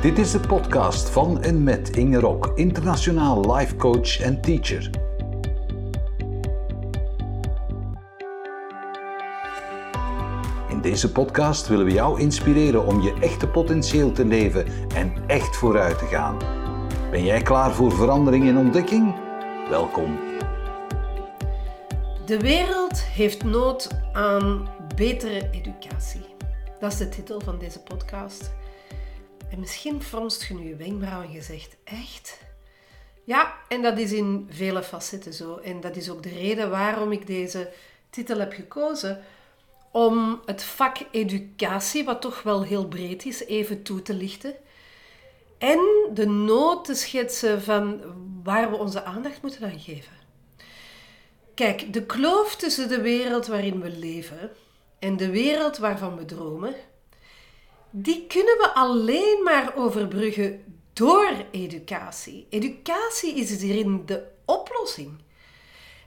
Dit is de podcast van en met Inge Rok, internationaal life coach en teacher. In deze podcast willen we jou inspireren om je echte potentieel te leven en echt vooruit te gaan. Ben jij klaar voor verandering en ontdekking? Welkom. De wereld heeft nood aan betere educatie. Dat is de titel van deze podcast. En misschien fronst je nu je wenkbrauw en je zegt, echt? Ja, en dat is in vele facetten zo. En dat is ook de reden waarom ik deze titel heb gekozen. Om het vak educatie, wat toch wel heel breed is, even toe te lichten. En de nood te schetsen van waar we onze aandacht moeten aan geven. Kijk, de kloof tussen de wereld waarin we leven en de wereld waarvan we dromen, die kunnen we alleen maar overbruggen door educatie. Educatie is hierin de oplossing.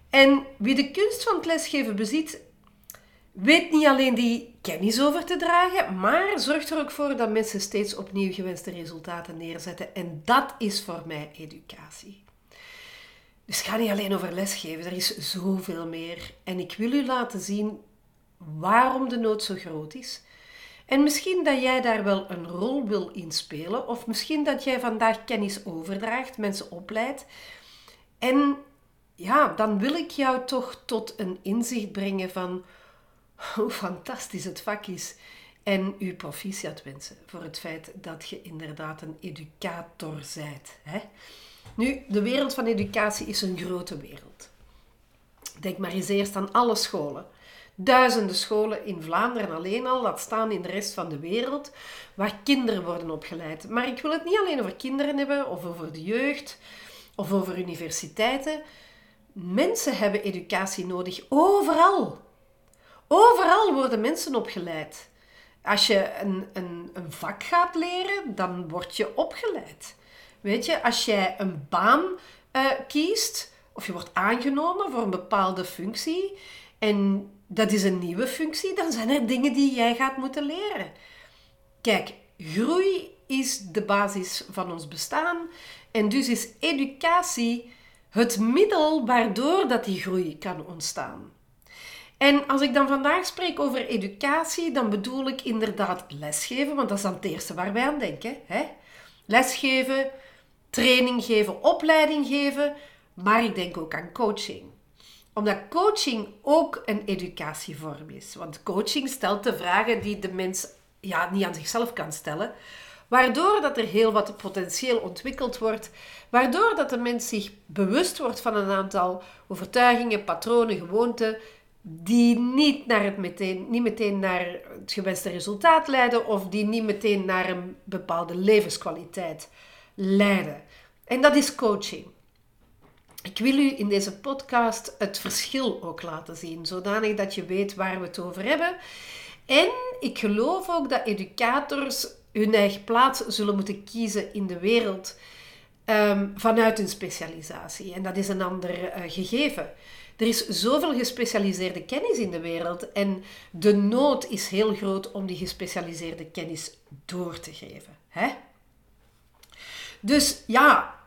En wie de kunst van het lesgeven bezit, weet niet alleen die kennis over te dragen, maar zorgt er ook voor dat mensen steeds opnieuw gewenste resultaten neerzetten. En dat is voor mij educatie. Dus het gaat niet alleen over lesgeven, er is zoveel meer. En ik wil u laten zien waarom de nood zo groot is. En misschien dat jij daar wel een rol wil inspelen, of misschien dat jij vandaag kennis overdraagt, mensen opleidt. En ja, dan wil ik jou toch tot een inzicht brengen van hoe fantastisch het vak is. En u proficiat wensen voor het feit dat je inderdaad een educator. Hè? Nu, de wereld van educatie is een grote wereld. Denk maar eens eerst aan alle scholen. Duizenden scholen in Vlaanderen alleen al, laat staan in de rest van de wereld, waar kinderen worden opgeleid. Maar ik wil het niet alleen over kinderen hebben, of over de jeugd, of over universiteiten. Mensen hebben educatie nodig, overal. Overal worden mensen opgeleid. Als je een, een, een vak gaat leren, dan word je opgeleid. Weet je, als jij een baan uh, kiest, of je wordt aangenomen voor een bepaalde functie, en dat is een nieuwe functie, dan zijn er dingen die jij gaat moeten leren. Kijk, groei is de basis van ons bestaan en dus is educatie het middel waardoor dat die groei kan ontstaan. En als ik dan vandaag spreek over educatie, dan bedoel ik inderdaad lesgeven, want dat is dan het eerste waar wij aan denken. Hè? Lesgeven, training geven, opleiding geven, maar ik denk ook aan coaching omdat coaching ook een educatievorm is. Want coaching stelt de vragen die de mens ja, niet aan zichzelf kan stellen. Waardoor dat er heel wat potentieel ontwikkeld wordt. Waardoor dat de mens zich bewust wordt van een aantal overtuigingen, patronen, gewoonten. Die niet, naar het meteen, niet meteen naar het gewenste resultaat leiden. Of die niet meteen naar een bepaalde levenskwaliteit leiden. En dat is coaching. Ik wil u in deze podcast het verschil ook laten zien, zodanig dat je weet waar we het over hebben. En ik geloof ook dat educators hun eigen plaats zullen moeten kiezen in de wereld ehm, vanuit hun specialisatie. En dat is een ander uh, gegeven. Er is zoveel gespecialiseerde kennis in de wereld en de nood is heel groot om die gespecialiseerde kennis door te geven. Hè? Dus ja,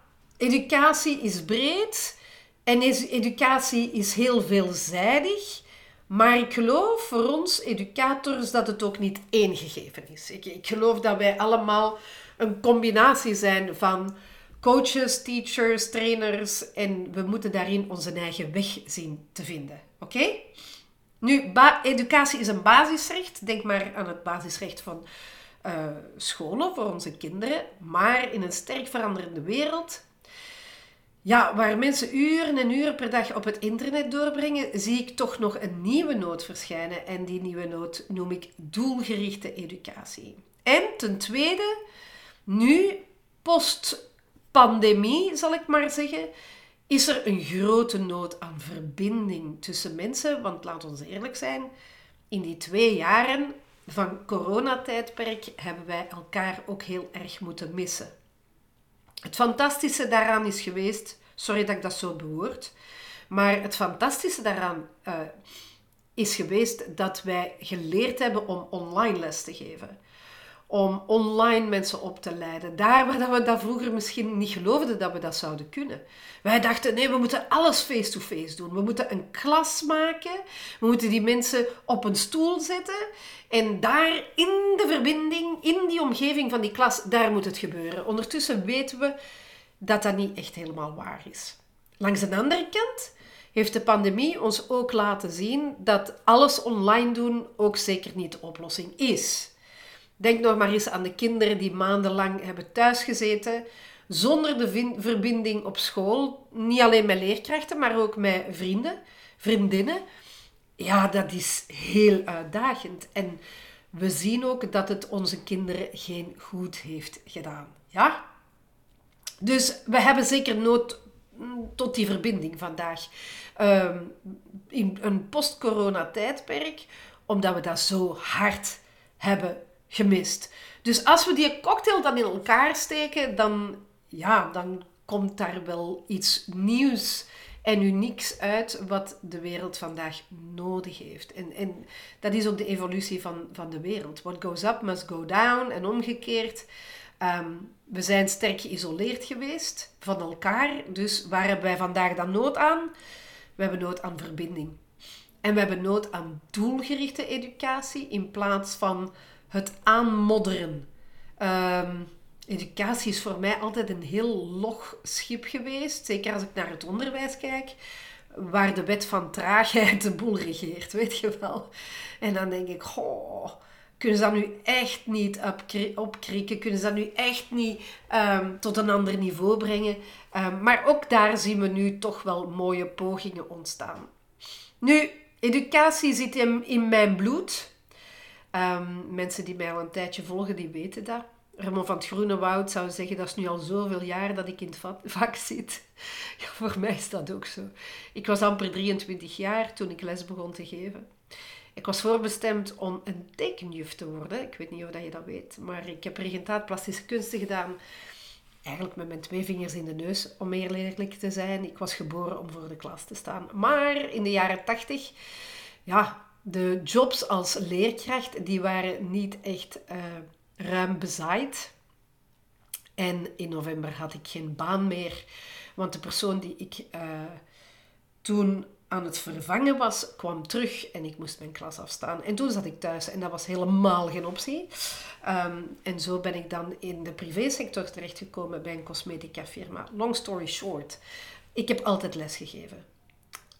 Educatie is breed en educatie is heel veelzijdig. Maar ik geloof voor ons educators dat het ook niet één gegeven is. Ik, ik geloof dat wij allemaal een combinatie zijn van coaches, teachers, trainers en we moeten daarin onze eigen weg zien te vinden. Oké? Nu, educatie is een basisrecht. Denk maar aan het basisrecht van uh, scholen voor onze kinderen. Maar in een sterk veranderende wereld ja, waar mensen uren en uren per dag op het internet doorbrengen, zie ik toch nog een nieuwe nood verschijnen. En die nieuwe nood noem ik doelgerichte educatie. En ten tweede, nu, post-pandemie zal ik maar zeggen, is er een grote nood aan verbinding tussen mensen. Want laat ons eerlijk zijn, in die twee jaren van coronatijdperk hebben wij elkaar ook heel erg moeten missen. Het fantastische daaraan is geweest, sorry dat ik dat zo bewoord, maar het fantastische daaraan uh, is geweest dat wij geleerd hebben om online les te geven. Om online mensen op te leiden. Daar waar we dat vroeger misschien niet geloofden dat we dat zouden kunnen. Wij dachten, nee, we moeten alles face-to-face doen. We moeten een klas maken. We moeten die mensen op een stoel zetten. En daar in de verbinding, in die omgeving van die klas, daar moet het gebeuren. Ondertussen weten we dat dat niet echt helemaal waar is. Langs de andere kant heeft de pandemie ons ook laten zien dat alles online doen ook zeker niet de oplossing is. Denk nog maar eens aan de kinderen die maandenlang hebben thuisgezeten zonder de verbinding op school. Niet alleen met leerkrachten, maar ook met vrienden, vriendinnen. Ja, dat is heel uitdagend. En we zien ook dat het onze kinderen geen goed heeft gedaan. Ja? Dus we hebben zeker nood tot die verbinding vandaag. Ehm, in een post-corona tijdperk, omdat we dat zo hard hebben gemist. Dus als we die cocktail dan in elkaar steken, dan, ja, dan komt daar wel iets nieuws en unieks uit wat de wereld vandaag nodig heeft. En, en dat is ook de evolutie van, van de wereld. What goes up must go down en omgekeerd. Ehm, we zijn sterk geïsoleerd geweest van elkaar. Dus waar hebben wij vandaag dan nood aan? We hebben nood aan verbinding. En we hebben nood aan doelgerichte educatie in plaats van het aanmodderen. Ehm, educatie is voor mij altijd een heel log schip geweest. Zeker als ik naar het onderwijs kijk. Waar de wet van traagheid de boel regeert, weet je wel. En dan denk ik, goh, kunnen ze dat nu echt niet opkrikken? Kunnen ze dat nu echt niet ehm, tot een ander niveau brengen? Ehm, maar ook daar zien we nu toch wel mooie pogingen ontstaan. Nu, educatie zit in, in mijn bloed. Um, mensen die mij al een tijdje volgen, die weten dat. Ramon van het Groene Woud zou zeggen, dat is nu al zoveel jaar dat ik in het vak zit. Ja, voor mij is dat ook zo. Ik was amper 23 jaar toen ik les begon te geven. Ik was voorbestemd om een tekenjuf te worden. Ik weet niet of je dat weet, maar ik heb regentaat plastische kunsten gedaan. Eigenlijk met mijn twee vingers in de neus, om eerlijk te zijn. Ik was geboren om voor de klas te staan. Maar in de jaren 80, ja, de jobs als leerkracht, die waren niet echt uh, ruim bezaaid. En in november had ik geen baan meer, want de persoon die ik uh, toen aan het vervangen was, kwam terug en ik moest mijn klas afstaan. En toen zat ik thuis en dat was helemaal geen optie. Um, en zo ben ik dan in de privésector terechtgekomen bij een cosmetica firma. Long story short, ik heb altijd lesgegeven.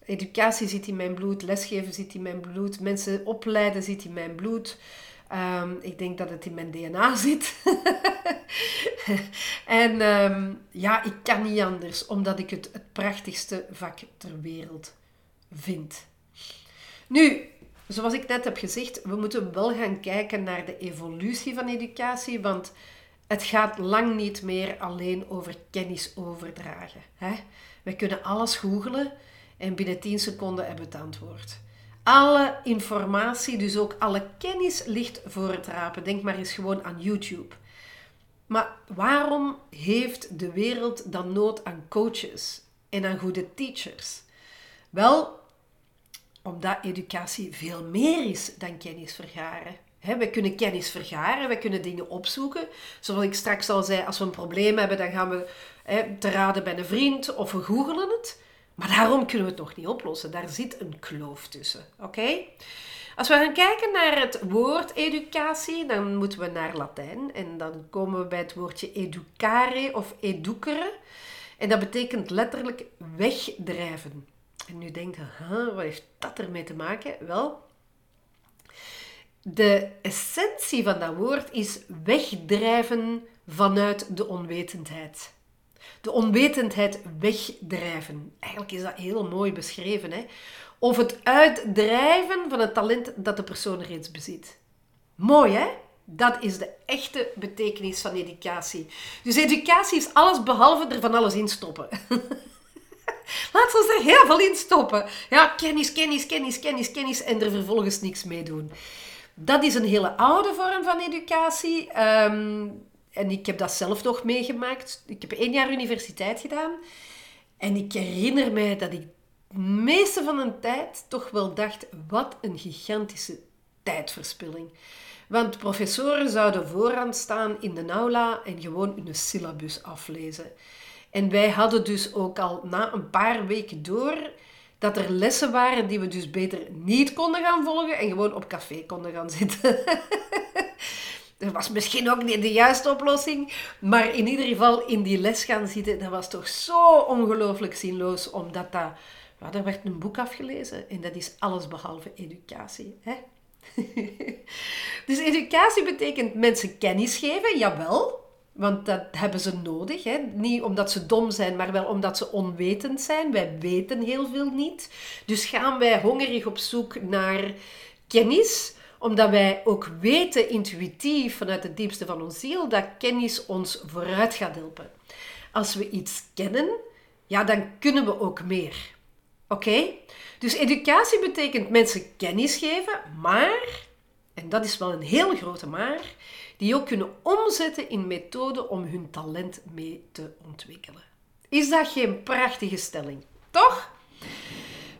Educatie zit in mijn bloed, lesgeven zit in mijn bloed, mensen opleiden zit in mijn bloed. Um, ik denk dat het in mijn DNA zit. en um, ja, ik kan niet anders, omdat ik het het prachtigste vak ter wereld vind. Nu, zoals ik net heb gezegd, we moeten wel gaan kijken naar de evolutie van educatie, want het gaat lang niet meer alleen over kennis overdragen. Hè? We kunnen alles googlen en binnen 10 seconden hebben we het antwoord. Alle informatie, dus ook alle kennis, ligt voor het rapen. Denk maar eens gewoon aan YouTube. Maar waarom heeft de wereld dan nood aan coaches en aan goede teachers? Wel, omdat educatie veel meer is dan kennis vergaren. we kunnen kennis vergaren, we kunnen dingen opzoeken. Zoals ik straks al zei, als we een probleem hebben, dan gaan we te raden bij een vriend of we googelen het. Maar daarom kunnen we het nog niet oplossen. Daar zit een kloof tussen. Oké? Als we gaan kijken naar het woord educatie, dan moeten we naar Latijn. En dan komen we bij het woordje educare of educere. En dat betekent letterlijk wegdrijven. En nu denkt je, wat heeft dat ermee te maken? Wel, de essentie van dat woord is wegdrijven vanuit de onwetendheid. De onwetendheid wegdrijven. Eigenlijk is dat heel mooi beschreven. Hè? Of het uitdrijven van het talent dat de persoon reeds bezit. Mooi hè? Dat is de echte betekenis van educatie. Dus educatie is alles behalve er van alles in stoppen. Laten we er heel veel in stoppen. Ja, kennis, kennis, kennis, kennis, kennis en er vervolgens niks mee doen. Dat is een hele oude vorm van educatie. Ehm, en ik heb dat zelf nog meegemaakt. Ik heb één jaar universiteit gedaan. En ik herinner mij dat ik de meeste van de tijd toch wel dacht: wat een gigantische tijdverspilling. Want professoren zouden vooraan staan in de aula en gewoon hun syllabus aflezen. En wij hadden dus ook al na een paar weken door dat er lessen waren die we dus beter niet konden gaan volgen en gewoon op café konden gaan zitten. dat was misschien ook niet de juiste oplossing, maar in ieder geval in die les gaan zitten, dat was toch zo ongelooflijk zinloos, omdat dat, ja, er werd een boek afgelezen en dat is alles behalve educatie. Hè? dus educatie betekent mensen kennis geven, jawel, want dat hebben ze nodig. Hè? Niet omdat ze dom zijn, maar wel omdat ze onwetend zijn. Wij weten heel veel niet. Dus gaan wij hongerig op zoek naar kennis, omdat wij ook weten intuïtief vanuit het diepste van ons ziel dat kennis ons vooruit gaat helpen. Als we iets kennen, ja, dan kunnen we ook meer. Oké? Dus educatie betekent mensen kennis geven, maar, en dat is wel een heel grote maar, die ook kunnen omzetten in methoden om hun talent mee te ontwikkelen. Is dat geen prachtige stelling? Toch?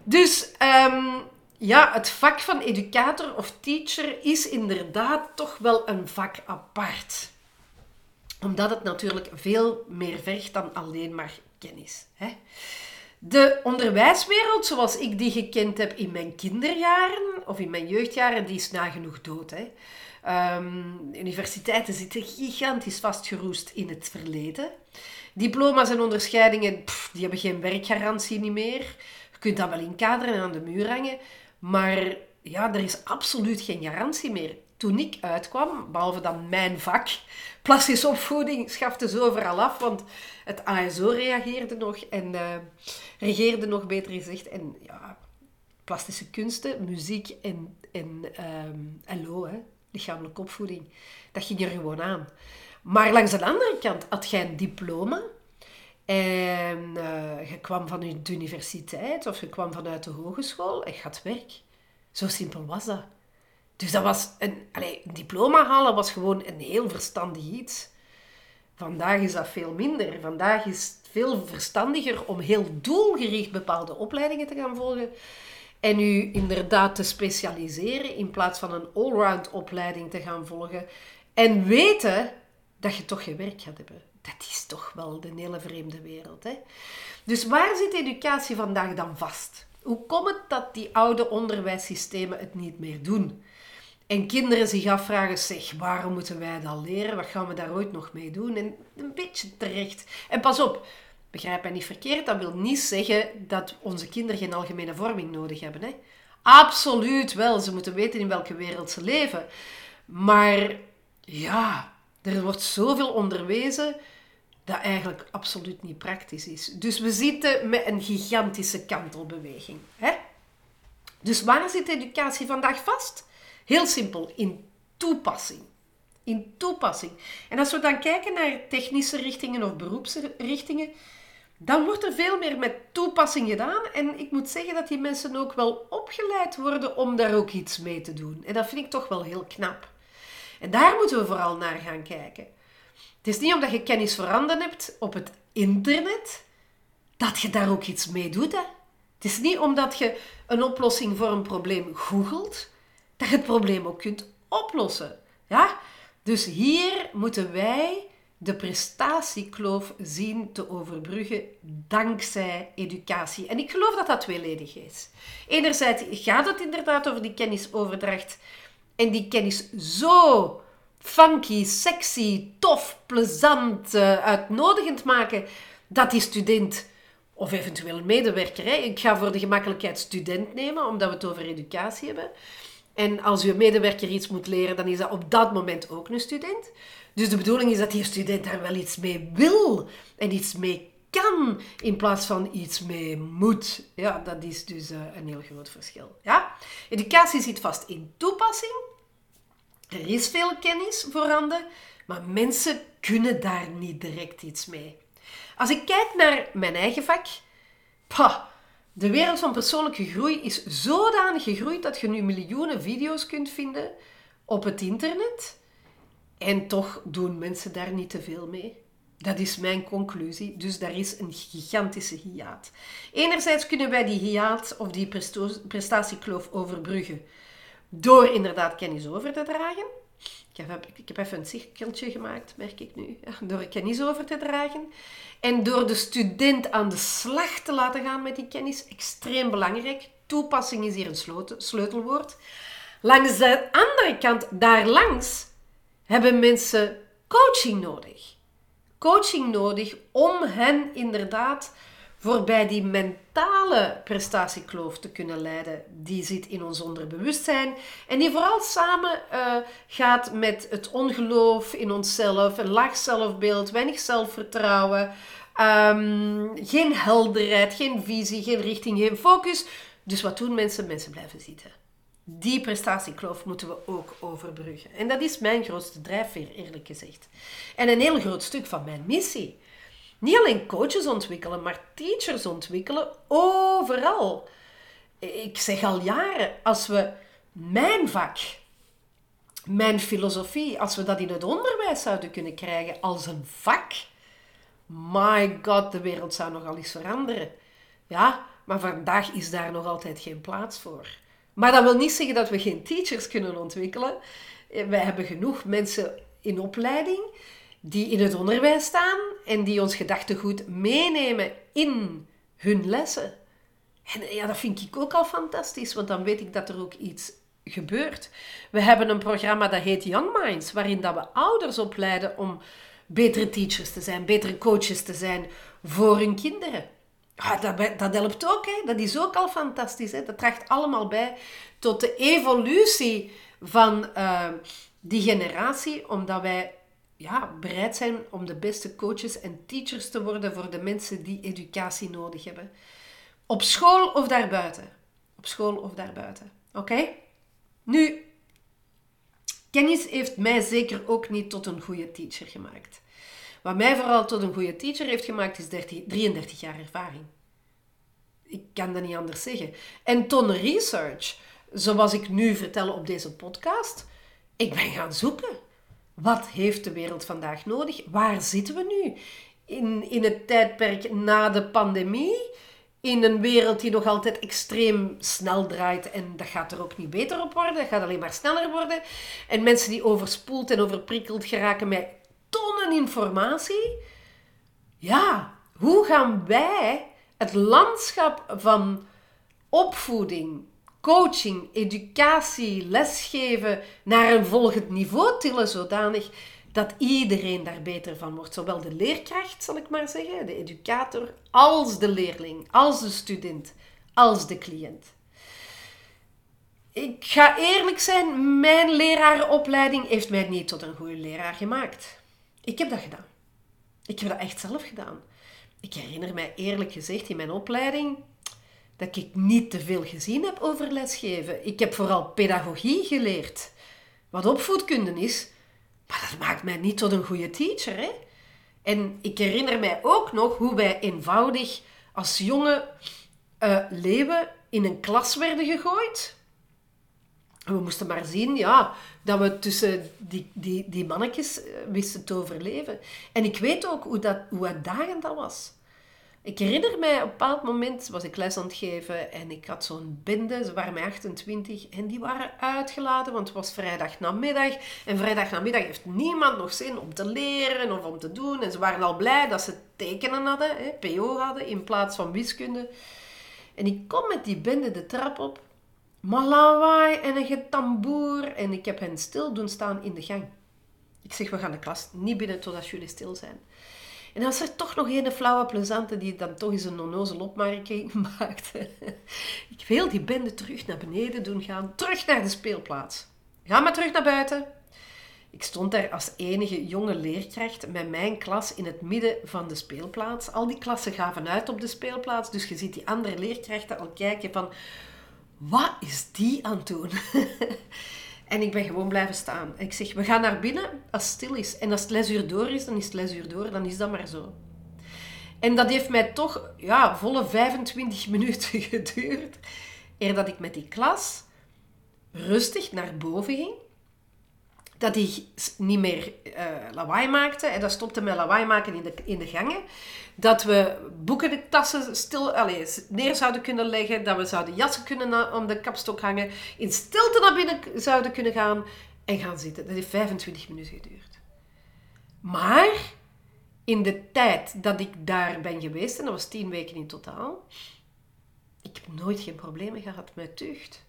Dus ehm, ja, het vak van educator of teacher is inderdaad toch wel een vak apart. Omdat het natuurlijk veel meer vergt dan alleen maar kennis. Hè? De onderwijswereld, zoals ik die gekend heb in mijn kinderjaren of in mijn jeugdjaren, die is nagenoeg dood. Hè. Um, universiteiten zitten gigantisch vastgeroest in het verleden. Diploma's en onderscheidingen, die hebben geen werkgarantie niet meer. Je kunt dat wel inkaderen en aan de muur hangen. Maar ja, er is absoluut geen garantie meer. Toen ik uitkwam, behalve dan mijn vak, plastische opvoeding, schafte ze overal af. Want het ASO reageerde nog en uh, regeerde nog, beter gezegd. En ja, plastische kunsten, muziek en, en um, LO, hè, lichamelijke opvoeding. Dat ging er gewoon aan. Maar langs de andere kant had jij een diploma en uh, je kwam van de universiteit of je kwam vanuit de hogeschool en je had werk. Zo simpel was dat. Dus dat was een, een diploma halen was gewoon een heel verstandig iets. Vandaag is dat veel minder. Vandaag is het veel verstandiger om heel doelgericht bepaalde opleidingen te gaan volgen en u inderdaad te specialiseren in plaats van een allround opleiding te gaan volgen. En weten dat je toch je werk gaat hebben. Dat is toch wel de hele vreemde wereld. Hè? Dus waar zit educatie vandaag dan vast? Hoe komt het dat die oude onderwijssystemen het niet meer doen? En kinderen zich afvragen, zeg, waarom moeten wij dat leren? Wat gaan we daar ooit nog mee doen? En een beetje terecht. En pas op, Begrijp mij niet verkeerd, dat wil niet zeggen dat onze kinderen geen algemene vorming nodig hebben. Hè? Absoluut wel, ze moeten weten in welke wereld ze leven. Maar ja, er wordt zoveel onderwezen dat eigenlijk absoluut niet praktisch is. Dus we zitten met een gigantische kantelbeweging. Hè? Dus waar zit educatie vandaag vast? Heel simpel, in toepassing. In toepassing. En als we dan kijken naar technische richtingen of beroepsrichtingen, dan wordt er veel meer met toepassing gedaan. En ik moet zeggen dat die mensen ook wel opgeleid worden om daar ook iets mee te doen. En dat vind ik toch wel heel knap. En daar moeten we vooral naar gaan kijken. Het is niet omdat je kennis veranderd hebt op het internet, dat je daar ook iets mee doet. Hè? Het is niet omdat je een oplossing voor een probleem googelt, dat je het probleem ook kunt oplossen. Ja? Dus hier moeten wij de prestatiekloof zien te overbruggen dankzij educatie. En ik geloof dat dat tweeledig is. Enerzijds gaat het inderdaad over die kennisoverdracht en die kennis zo funky, sexy, tof, plezant, uh, uitnodigend maken dat die student of eventueel een medewerker, hè, ik ga voor de gemakkelijkheid student nemen, omdat we het over educatie hebben. En als uw medewerker iets moet leren, dan is dat op dat moment ook een student. Dus de bedoeling is dat die student daar wel iets mee wil en iets mee kan in plaats van iets mee moet. Ja, dat is dus uh, een heel groot verschil. Ja? Educatie zit vast in toepassing. Er is veel kennis voorhanden, maar mensen kunnen daar niet direct iets mee. Als ik kijk naar mijn eigen vak, pah, de wereld van persoonlijke groei is zodanig gegroeid dat je nu miljoenen video's kunt vinden op het internet en toch doen mensen daar niet te veel mee. Dat is mijn conclusie. Dus daar is een gigantische hiaat. Enerzijds kunnen wij die hiaat of die prestatiekloof overbruggen door inderdaad kennis over te dragen. Ik heb, ik heb even een cirkeltje gemaakt, merk ik nu, door kennis over te dragen. En door de student aan de slag te laten gaan met die kennis, extreem belangrijk. Toepassing is hier een sleutelwoord. Langs de andere kant, daar langs, hebben mensen coaching nodig. Coaching nodig om hen inderdaad voorbij die mentale prestatiekloof te kunnen leiden. Die zit in ons onderbewustzijn en die vooral samen uh, gaat met het ongeloof in onszelf, een laag zelfbeeld, weinig zelfvertrouwen, um, geen helderheid, geen visie, geen richting, geen focus. Dus wat doen mensen? Mensen blijven zitten. Die prestatiekloof moeten we ook overbruggen. En dat is mijn grootste drijfveer, eerlijk gezegd. En een heel groot stuk van mijn missie. Niet alleen coaches ontwikkelen, maar teachers ontwikkelen overal. Ik zeg al jaren, als we mijn vak, mijn filosofie, als we dat in het onderwijs zouden kunnen krijgen als een vak, my god, de wereld zou nogal eens veranderen. Ja, maar vandaag is daar nog altijd geen plaats voor. Maar dat wil niet zeggen dat we geen teachers kunnen ontwikkelen. Wij hebben genoeg mensen in opleiding die in het onderwijs staan en die ons gedachtegoed meenemen in hun lessen. En ja, dat vind ik ook al fantastisch, want dan weet ik dat er ook iets gebeurt. We hebben een programma dat heet Young Minds, waarin dat we ouders opleiden om betere teachers te zijn, betere coaches te zijn voor hun kinderen. Ah, dat, dat helpt ook, hè? dat is ook al fantastisch. Hè? Dat draagt allemaal bij tot de evolutie van uh, die generatie, omdat wij ja, bereid zijn om de beste coaches en teachers te worden voor de mensen die educatie nodig hebben. Op school of daarbuiten. Op school of daarbuiten. Oké? Nu, kennis heeft mij zeker ook niet tot een goede teacher gemaakt. Wat mij vooral tot een goede teacher heeft gemaakt, is 30, 33 jaar ervaring. Ik kan dat niet anders zeggen. En tonnen research, zoals ik nu vertel op deze podcast. Ik ben gaan zoeken. Wat heeft de wereld vandaag nodig? Waar zitten we nu? In, in het tijdperk na de pandemie, in een wereld die nog altijd extreem snel draait en dat gaat er ook niet beter op worden, dat gaat alleen maar sneller worden. En mensen die overspoeld en overprikkeld geraken met tonnen informatie. Ja, hoe gaan wij het landschap van opvoeding, coaching, educatie, lesgeven naar een volgend niveau tillen zodanig dat iedereen daar beter van wordt. Zowel de leerkracht, zal ik maar zeggen, de educator, als de leerling, als de student, als de cliënt. Ik ga eerlijk zijn, mijn leraaropleiding heeft mij niet tot een goede leraar gemaakt. Ik heb dat gedaan. Ik heb dat echt zelf gedaan. Ik herinner mij eerlijk gezegd in mijn opleiding dat ik niet te veel gezien heb over lesgeven. Ik heb vooral pedagogie geleerd, wat opvoedkunde is, maar dat maakt mij niet tot een goede teacher. Hè? En ik herinner mij ook nog hoe wij eenvoudig als jonge uh, leeuwen in een klas werden gegooid. We moesten maar zien ja, dat we tussen die, die, die mannetjes eh, wisten te overleven. En ik weet ook hoe, dat, hoe uitdagend dat was. Ik herinner mij, op een bepaald moment was ik les aan het geven en ik had zo'n bende, ze waren mij 28 en die waren uitgeladen, want het was vrijdag namiddag. En vrijdag namiddag heeft niemand nog zin om te leren of om te doen. En ze waren al blij dat ze tekenen hadden, hè, PO hadden, in plaats van wiskunde. En ik kom met die bende de trap op, maar en een getamboer. En ik heb hen stil doen staan in de gang. Ik zeg, we gaan de klas niet binnen totdat jullie stil zijn. En als er toch nog een flauwe plezante die dan toch eens een onnozel opmerking maakte. Ik wil die bende terug naar beneden doen gaan, terug naar de speelplaats. Ga maar terug naar buiten. Ik stond daar als enige jonge leerkracht met mijn klas in het midden van de speelplaats. Al die klassen gaven uit op de speelplaats, dus je ziet die andere leerkrachten al kijken van... Wat is die aan het doen? En ik ben gewoon blijven staan. ik zeg, we gaan naar binnen als het stil is. En als het lesuur door is, dan is het lesuur door. Dan is dat maar zo. En dat heeft mij toch ja, volle 25 minuten geduurd. Eer dat ik met die klas rustig naar boven ging dat hij niet meer uh, lawaai maakte. En dat stopte met lawaai maken in de, in de gangen. Dat we boeken de tassen stil, allez, neer zouden kunnen leggen. Dat we zouden jassen kunnen om de kapstok hangen. In stilte naar binnen zouden kunnen gaan. en gaan zitten. Dat heeft 25 minuten geduurd. Maar in de tijd dat ik daar ben geweest, en dat was tien weken in totaal, ik heb nooit geen problemen gehad met tucht.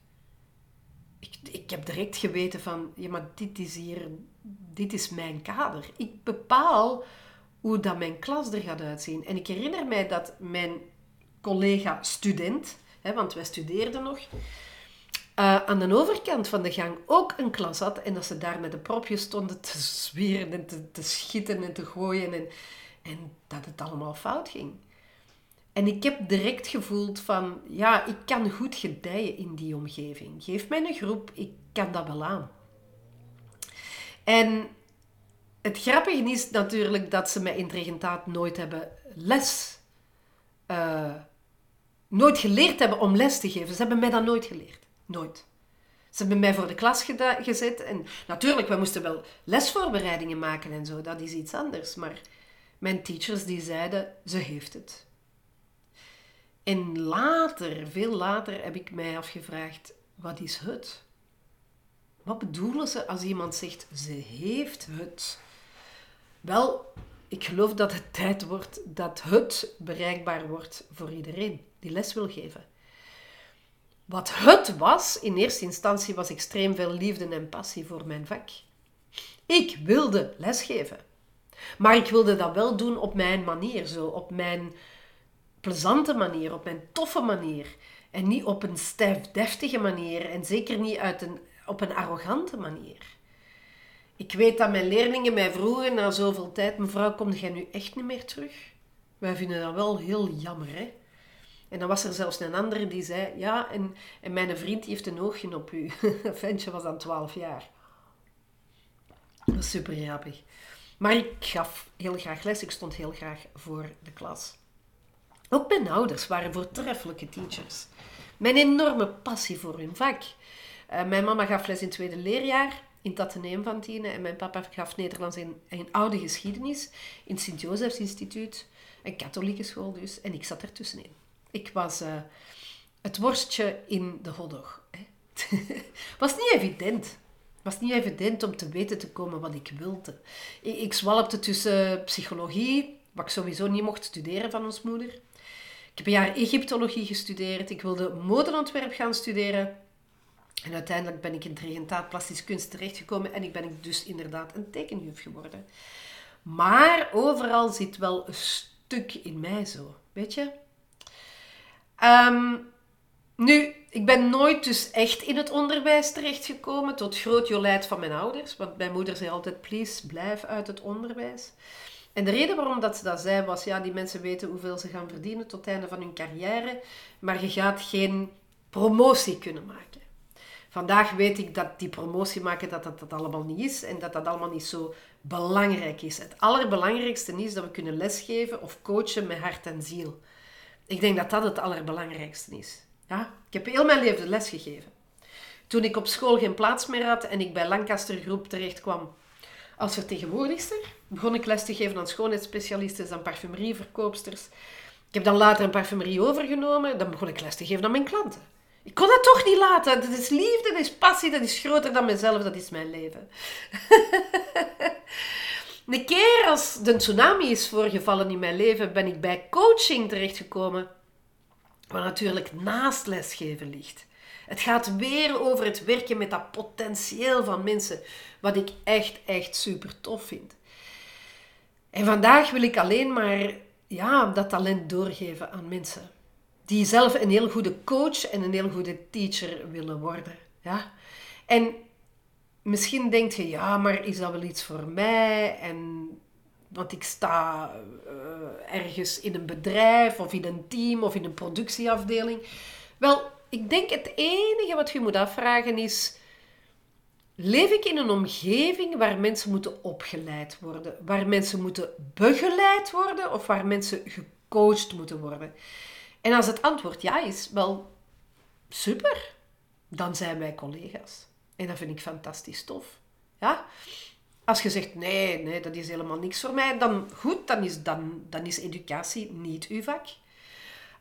Ik, ik heb direct geweten van, ja, maar dit is hier, dit is mijn kader. Ik bepaal hoe dat mijn klas er gaat uitzien. En ik herinner mij dat mijn collega student, hè, want wij studeerden nog, uh, aan de overkant van de gang ook een klas had en dat ze daar met de propjes stonden te zwieren en te, te schieten en te gooien en, en dat het allemaal fout ging. En ik heb direct gevoeld van, ja, ik kan goed gedijen in die omgeving. Geef mij een groep, ik kan dat wel aan. En het grappige is natuurlijk dat ze mij in het regentaat nooit hebben les, uh, nooit geleerd hebben om les te geven. Ze hebben mij dat nooit geleerd. Nooit. Ze hebben mij voor de klas gezet. En natuurlijk, we moesten wel lesvoorbereidingen maken en zo. Dat is iets anders. Maar mijn teachers die zeiden, ze heeft het. En later, veel later, heb ik mij afgevraagd, wat is het? Wat bedoelen ze als iemand zegt, ze heeft het? Wel, ik geloof dat het tijd wordt dat het bereikbaar wordt voor iedereen die les wil geven. Wat het was, in eerste instantie was extreem veel liefde en passie voor mijn vak. Ik wilde lesgeven. Maar ik wilde dat wel doen op mijn manier, zo op mijn plezante manier, op mijn toffe manier. En niet op een stijf deftige manier en zeker niet uit een, op een arrogante manier. Ik weet dat mijn leerlingen mij vroegen na zoveel tijd, mevrouw, kom jij nu echt niet meer terug? Wij vinden dat wel heel jammer, hè? En dan was er zelfs een andere die zei, ja, en, en mijn vriend heeft een oogje op u. Ventje was dan 12 jaar. Dat was super grappig. Maar ik gaf heel graag les, ik stond heel graag voor de klas. Ook mijn ouders waren voortreffelijke teachers. Mijn enorme passie voor hun vak. Uh, mijn mama gaf les in het tweede leerjaar in het van Tiene en mijn papa gaf Nederlands in, in oude geschiedenis in het Sint-Josefs Instituut, een katholieke school dus, en ik zat er tussenin. Ik was uh, het worstje in de hotdog. was niet evident. was niet evident om te weten te komen wat ik wilde. Ik, ik zwalpte tussen psychologie, wat ik sowieso niet mocht studeren van ons moeder. Ik heb een jaar Egyptologie gestudeerd. Ik wilde modeontwerp gaan studeren. En uiteindelijk ben ik in het regentaat plastische kunst terechtgekomen en ik ben dus inderdaad een tekenjuf geworden. Maar overal zit wel een stuk in mij zo, weet je? Um, nu, ik ben nooit dus echt in het onderwijs terechtgekomen, tot groot jolijt van mijn ouders. Want mijn moeder zei altijd, please, blijf uit het onderwijs. En de reden waarom dat ze dat zei, was, ja, die mensen weten hoeveel ze gaan verdienen tot het einde van hun carrière, maar je gaat geen promotie kunnen maken. Vandaag weet ik dat die promotie maken, dat dat, dat allemaal niet is en dat dat allemaal niet zo belangrijk is. Het allerbelangrijkste is dat we kunnen lesgeven of coachen met hart en ziel. Ik denk dat dat het allerbelangrijkste is. Ja? Ik heb heel mijn leven les gegeven. Toen ik op school geen plaats meer had en ik bij Lancaster Groep terecht kwam als vertegenwoordigster, begon ik les te geven aan schoonheidsspecialisten en parfumerieverkoopsters. Ik heb dan later een parfumerie overgenomen. Dan begon ik les te geven aan mijn klanten. Ik kon dat toch niet laten. Dat is liefde, dat is passie, dat is groter dan mezelf, dat is mijn leven. Een keer als de tsunami is voorgevallen in mijn leven, ben ik bij coaching terechtgekomen, wat natuurlijk naast lesgeven ligt. Het gaat weer over het werken met dat potentieel van mensen, wat ik echt, echt super tof vind. En vandaag wil ik alleen maar ja, dat talent doorgeven aan mensen die zelf een heel goede coach en een heel goede teacher willen worden. Ja? En misschien denk je, ja, maar is dat wel iets voor mij? En, want ik sta uh, ergens in een bedrijf of in een team of in een productieafdeling. Wel, ik denk het enige wat je moet afvragen is, leef ik in een omgeving waar mensen moeten opgeleid worden? Waar mensen moeten begeleid worden of waar mensen gecoacht moeten worden? En als het antwoord ja is, wel super, dan zijn wij collega's. En dat vind ik fantastisch tof. Ja? Als je zegt, nee, nee, dat is helemaal niks voor mij, dan goed, dan is, dan, dan is educatie niet uw vak.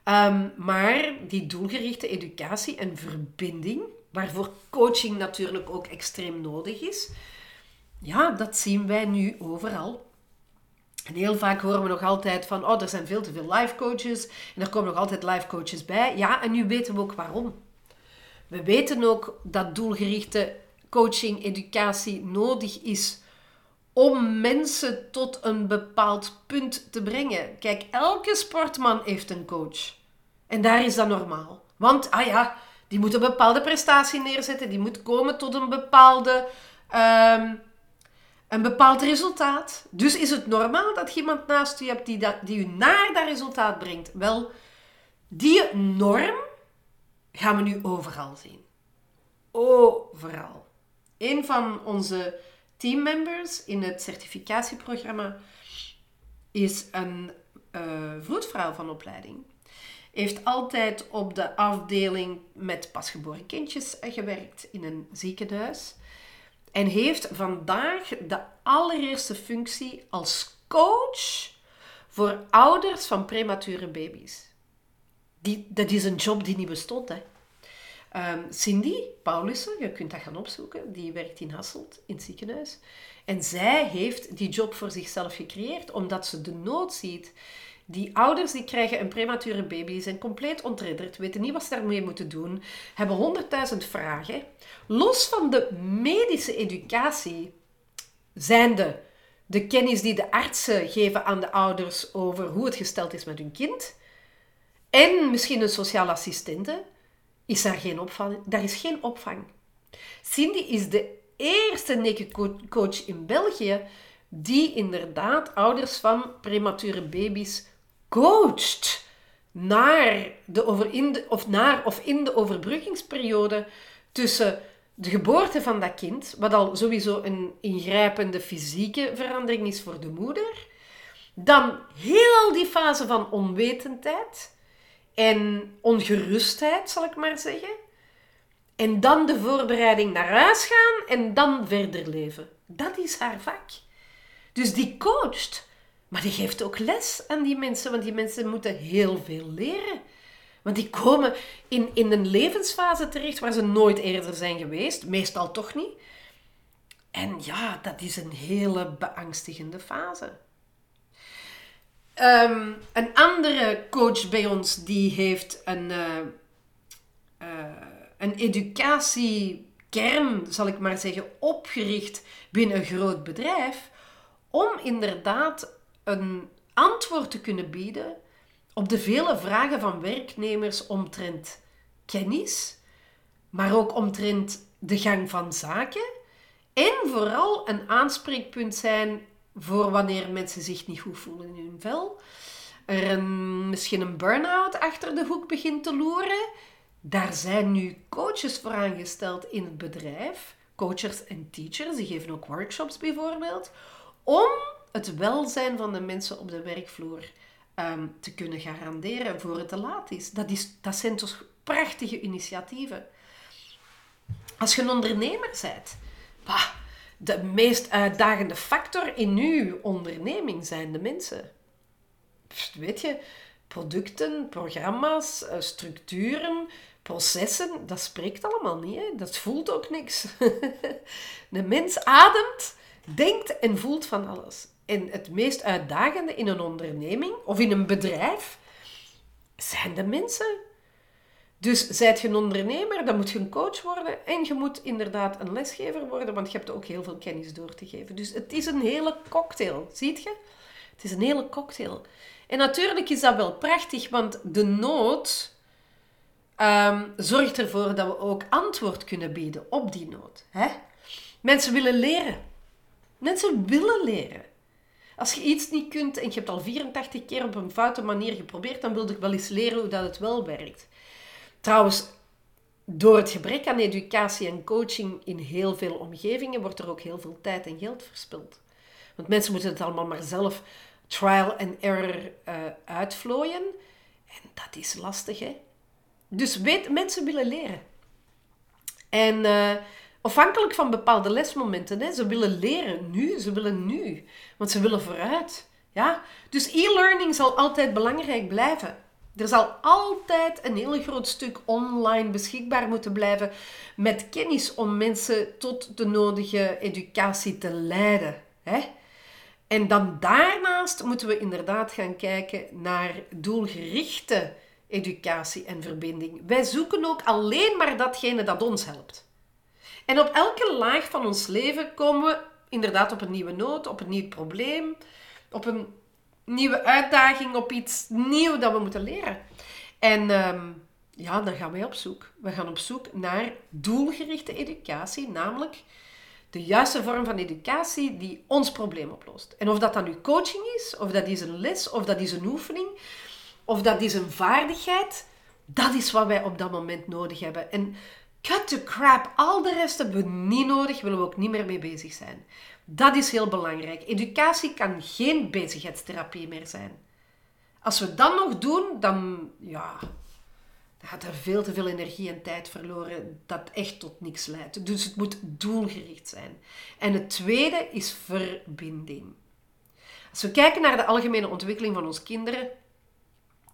Ehm, maar die doelgerichte educatie en verbinding, waarvoor coaching natuurlijk ook extreem nodig is. Ja, dat zien wij nu overal. En heel vaak horen we nog altijd van, oh, er zijn veel te veel life coaches en er komen nog altijd life coaches bij. Ja, en nu weten we ook waarom. We weten ook dat doelgerichte coaching, educatie nodig is om mensen tot een bepaald punt te brengen. Kijk, elke sportman heeft een coach. En daar is dat normaal. Want, ah ja, die moet een bepaalde prestatie neerzetten, die moet komen tot een bepaalde... Um, een bepaald resultaat. Dus is het normaal dat je iemand naast je hebt die, dat, die u naar dat resultaat brengt. Wel, die norm gaan we nu overal zien. Overal. Een van onze teammembers in het certificatieprogramma is een uh, vroedvrouw van opleiding. Heeft altijd op de afdeling met pasgeboren kindjes gewerkt in een ziekenhuis. En heeft vandaag de allereerste functie als coach voor ouders van premature baby's. Die, dat is een job die niet bestond. Hè. Um, Cindy Paulussen, je kunt dat gaan opzoeken, die werkt in Hasselt, in het ziekenhuis. En zij heeft die job voor zichzelf gecreëerd, omdat ze de nood ziet. Die ouders die krijgen een premature baby, zijn compleet ontredderd, weten niet wat ze daarmee moeten doen, hebben honderdduizend vragen. Los van de medische educatie, zijnde de kennis die de artsen geven aan de ouders over hoe het gesteld is met hun kind, en misschien een sociale assistente, is daar geen opvang. Daar is geen opvang. Cindy is de eerste naked coach in België die inderdaad ouders van premature baby's coacht naar, de over in de, of naar of in de overbruggingsperiode tussen de geboorte van dat kind, wat al sowieso een ingrijpende fysieke verandering is voor de moeder, dan heel die fase van onwetendheid en ongerustheid, zal ik maar zeggen, en dan de voorbereiding naar huis gaan en dan verder leven. Dat is haar vak. Dus die coacht maar die geeft ook les aan die mensen, want die mensen moeten heel veel leren. Want die komen in, in een levensfase terecht waar ze nooit eerder zijn geweest, meestal toch niet. En ja, dat is een hele beangstigende fase. Ehm, een andere coach bij ons die heeft een, uh, uh, een educatiekern, zal ik maar zeggen, opgericht binnen een groot bedrijf. Om inderdaad een antwoord te kunnen bieden op de vele vragen van werknemers omtrent kennis, maar ook omtrent de gang van zaken. En vooral een aanspreekpunt zijn voor wanneer mensen zich niet goed voelen in hun vel, er een, misschien een burn-out achter de hoek begint te loeren. Daar zijn nu coaches voor aangesteld in het bedrijf, coaches en teachers, die geven ook workshops bijvoorbeeld, om het welzijn van de mensen op de werkvloer ehm, te kunnen garanderen voor het te laat is. Dat, is. dat zijn toch prachtige initiatieven. Als je een ondernemer bent, bah, de meest uitdagende factor in uw onderneming zijn de mensen. weet je, producten, programma's, eh, structuren, processen, dat spreekt allemaal niet. Hè? Dat voelt ook niks. de mens ademt, denkt en voelt van alles. En het meest uitdagende in een onderneming of in een bedrijf zijn de mensen. Dus zijt je een ondernemer, dan moet je een coach worden en je moet inderdaad een lesgever worden, want je hebt ook heel veel kennis door te geven. Dus het is een hele cocktail, ziet je? Het is een hele cocktail. En natuurlijk is dat wel prachtig, want de nood um, zorgt ervoor dat we ook antwoord kunnen bieden op die nood. Hè? Mensen willen leren. Mensen willen leren. Als je iets niet kunt en je hebt al 84 keer op een foute manier geprobeerd, dan wil ik wel eens leren hoe dat het wel werkt. Trouwens, door het gebrek aan educatie en coaching in heel veel omgevingen wordt er ook heel veel tijd en geld verspild. Want mensen moeten het allemaal maar zelf trial and error uh, uitvlooien. En dat is lastig, hè? Dus weet, mensen willen leren. En uh, Afhankelijk van bepaalde lesmomenten. Hè. Ze willen leren nu, ze willen nu. Want ze willen vooruit. Ja? Dus e-learning zal altijd belangrijk blijven. Er zal altijd een heel groot stuk online beschikbaar moeten blijven met kennis om mensen tot de nodige educatie te leiden. Hè? En dan daarnaast moeten we inderdaad gaan kijken naar doelgerichte educatie en verbinding. Wij zoeken ook alleen maar datgene dat ons helpt. En op elke laag van ons leven komen we inderdaad op een nieuwe nood, op een nieuw probleem, op een nieuwe uitdaging, op iets nieuws dat we moeten leren. En ehm, ja, dan gaan wij op zoek. We gaan op zoek naar doelgerichte educatie, namelijk de juiste vorm van educatie die ons probleem oplost. En of dat dan nu coaching is, of dat is een les, of dat is een oefening, of dat is een vaardigheid, dat is wat wij op dat moment nodig hebben. En cut the crap, al de rest hebben we niet nodig, willen we ook niet meer mee bezig zijn. Dat is heel belangrijk. Educatie kan geen bezigheidstherapie meer zijn. Als we dat nog doen, dan, ja, dan gaat er veel te veel energie en tijd verloren dat echt tot niks leidt. Dus het moet doelgericht zijn. En het tweede is verbinding. Als we kijken naar de algemene ontwikkeling van onze kinderen,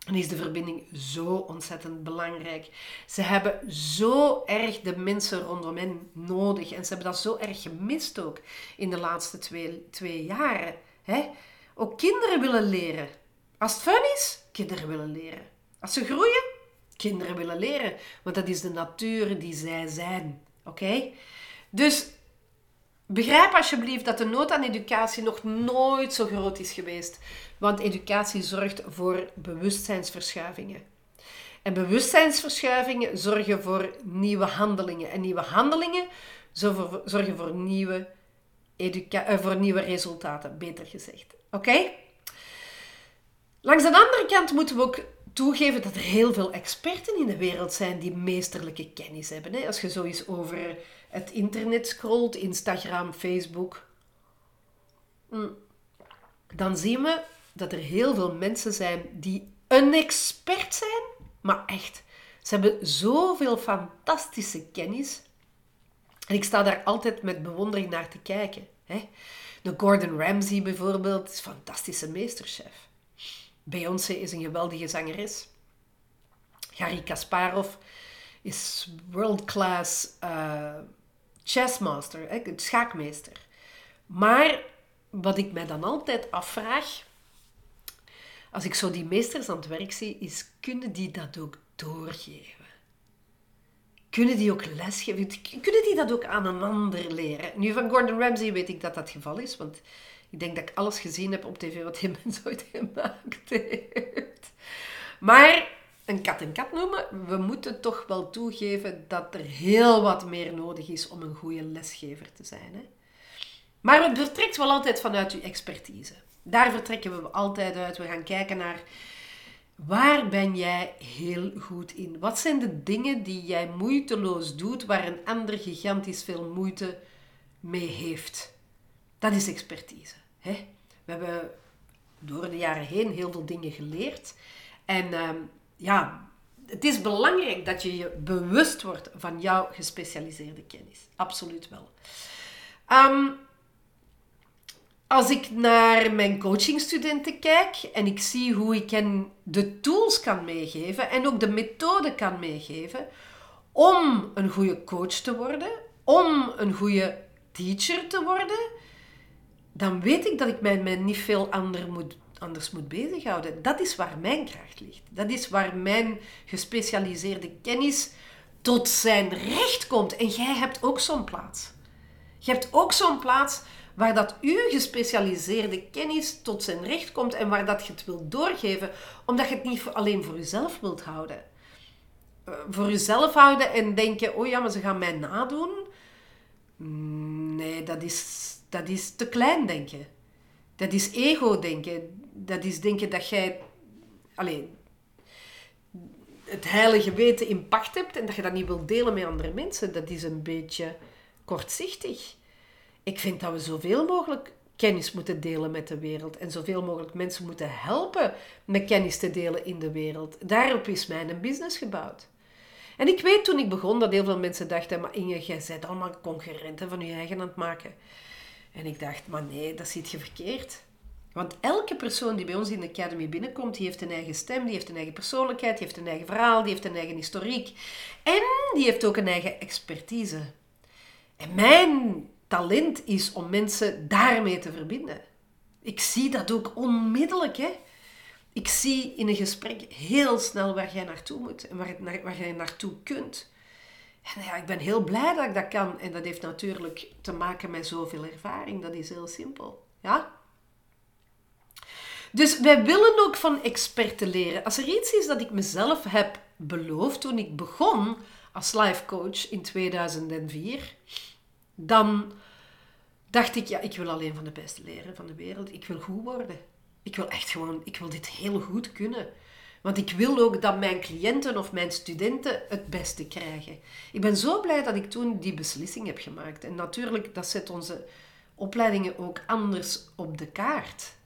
dan is de verbinding zo ontzettend belangrijk. Ze hebben zo erg de mensen rondom hen nodig. En ze hebben dat zo erg gemist ook in de laatste twee, twee jaren. Hè? Ook kinderen willen leren. Als het fun is, kinderen willen leren. Als ze groeien, kinderen willen leren. Want dat is de natuur die zij zijn. Oké? Dus begrijp alsjeblieft dat de nood aan educatie nog nooit zo groot is geweest. Want educatie zorgt voor bewustzijnsverschuivingen. En bewustzijnsverschuivingen zorgen voor nieuwe handelingen. En nieuwe handelingen zorgen voor nieuwe, uh, voor nieuwe resultaten, beter gezegd. Oké? Langs de andere kant moeten we ook toegeven dat er heel veel experten in de wereld zijn die meesterlijke kennis hebben. Als je zoiets over het internet scrolt, Instagram, Facebook, mm, dan zien we dat er heel veel mensen zijn die een expert zijn, maar echt. Ze hebben zoveel fantastische kennis. En ik sta daar altijd met bewondering naar te kijken. De Gordon Ramsay bijvoorbeeld is een fantastische meesterchef. Beyoncé is een geweldige zangeres. Garry Kasparov is world-class uh, chessmaster, schaakmeester. Maar wat ik mij dan altijd afvraag, als ik zo die meesters aan het werk zie, is kunnen die dat ook doorgeven? Kunnen die ook lesgeven? Kunnen die dat ook aan een ander leren? Nu, van Gordon Ramsay weet ik dat dat het geval is, want ik denk dat ik alles gezien heb op tv wat die mens ooit gemaakt heeft. Maar een kat en kat noemen, we moeten toch wel toegeven dat er heel wat meer nodig is om een goede lesgever te zijn. Hè? Maar het vertrekt wel altijd vanuit uw expertise. Daar vertrekken we altijd uit. We gaan kijken naar waar ben jij heel goed in? Wat zijn de dingen die jij moeiteloos doet waar een ander gigantisch veel moeite mee heeft? Dat is expertise. Hè? We hebben door de jaren heen heel veel dingen geleerd. En ehm, ja, het is belangrijk dat je je bewust wordt van jouw gespecialiseerde kennis. Absoluut wel. Um, als ik naar mijn coachingstudenten kijk en ik zie hoe ik hen de tools kan meegeven en ook de methode kan meegeven om een goede coach te worden, om een goede teacher te worden, dan weet ik dat ik mij niet veel ander moet, anders moet bezighouden. Dat is waar mijn kracht ligt. Dat is waar mijn gespecialiseerde kennis tot zijn recht komt. En jij hebt ook zo'n plaats. Je hebt ook zo'n plaats waar dat uw gespecialiseerde kennis tot zijn recht komt en waar dat je het wilt doorgeven, omdat je het niet alleen voor jezelf wilt houden. Eh, voor jezelf houden en denken, oh ja, maar ze gaan mij nadoen. Nee, dat is, dat is te klein denken. Dat is ego denken. Dat is denken dat jij alleen het heilige weten in pacht hebt en dat je dat niet wilt delen met andere mensen. Dat is een beetje kortzichtig. Ik vind dat we zoveel mogelijk kennis moeten delen met de wereld en zoveel mogelijk mensen moeten helpen met kennis te delen in de wereld. Daarop is mijn business gebouwd. En ik weet toen ik begon dat heel veel mensen dachten, maar Inge, jij bent allemaal concurrenten van je eigen aan het maken. En ik dacht, maar nee, dat ziet je verkeerd. Want elke persoon die bij ons in de Academy binnenkomt, die heeft een eigen stem, die heeft een eigen persoonlijkheid, die heeft een eigen verhaal, die heeft een eigen historiek. En die heeft ook een eigen expertise. En mijn talent is om mensen daarmee te verbinden. Ik zie dat ook onmiddellijk. Hè? Ik zie in een gesprek heel snel waar jij naartoe moet en waar, waar jij naartoe kunt. En ja, ik ben heel blij dat ik dat kan. En dat heeft natuurlijk te maken met zoveel ervaring. Dat is heel simpel. Ja? Dus wij willen ook van experten leren. Als er iets is dat ik mezelf heb beloofd toen ik begon als life coach in 2004, dan dacht ik, ja, ik wil alleen van de beste leren van de wereld. Ik wil goed worden. Ik wil echt gewoon, ik wil dit heel goed kunnen. Want ik wil ook dat mijn cliënten of mijn studenten het beste krijgen. Ik ben zo blij dat ik toen die beslissing heb gemaakt. En natuurlijk, dat zet onze opleidingen ook anders op de kaart.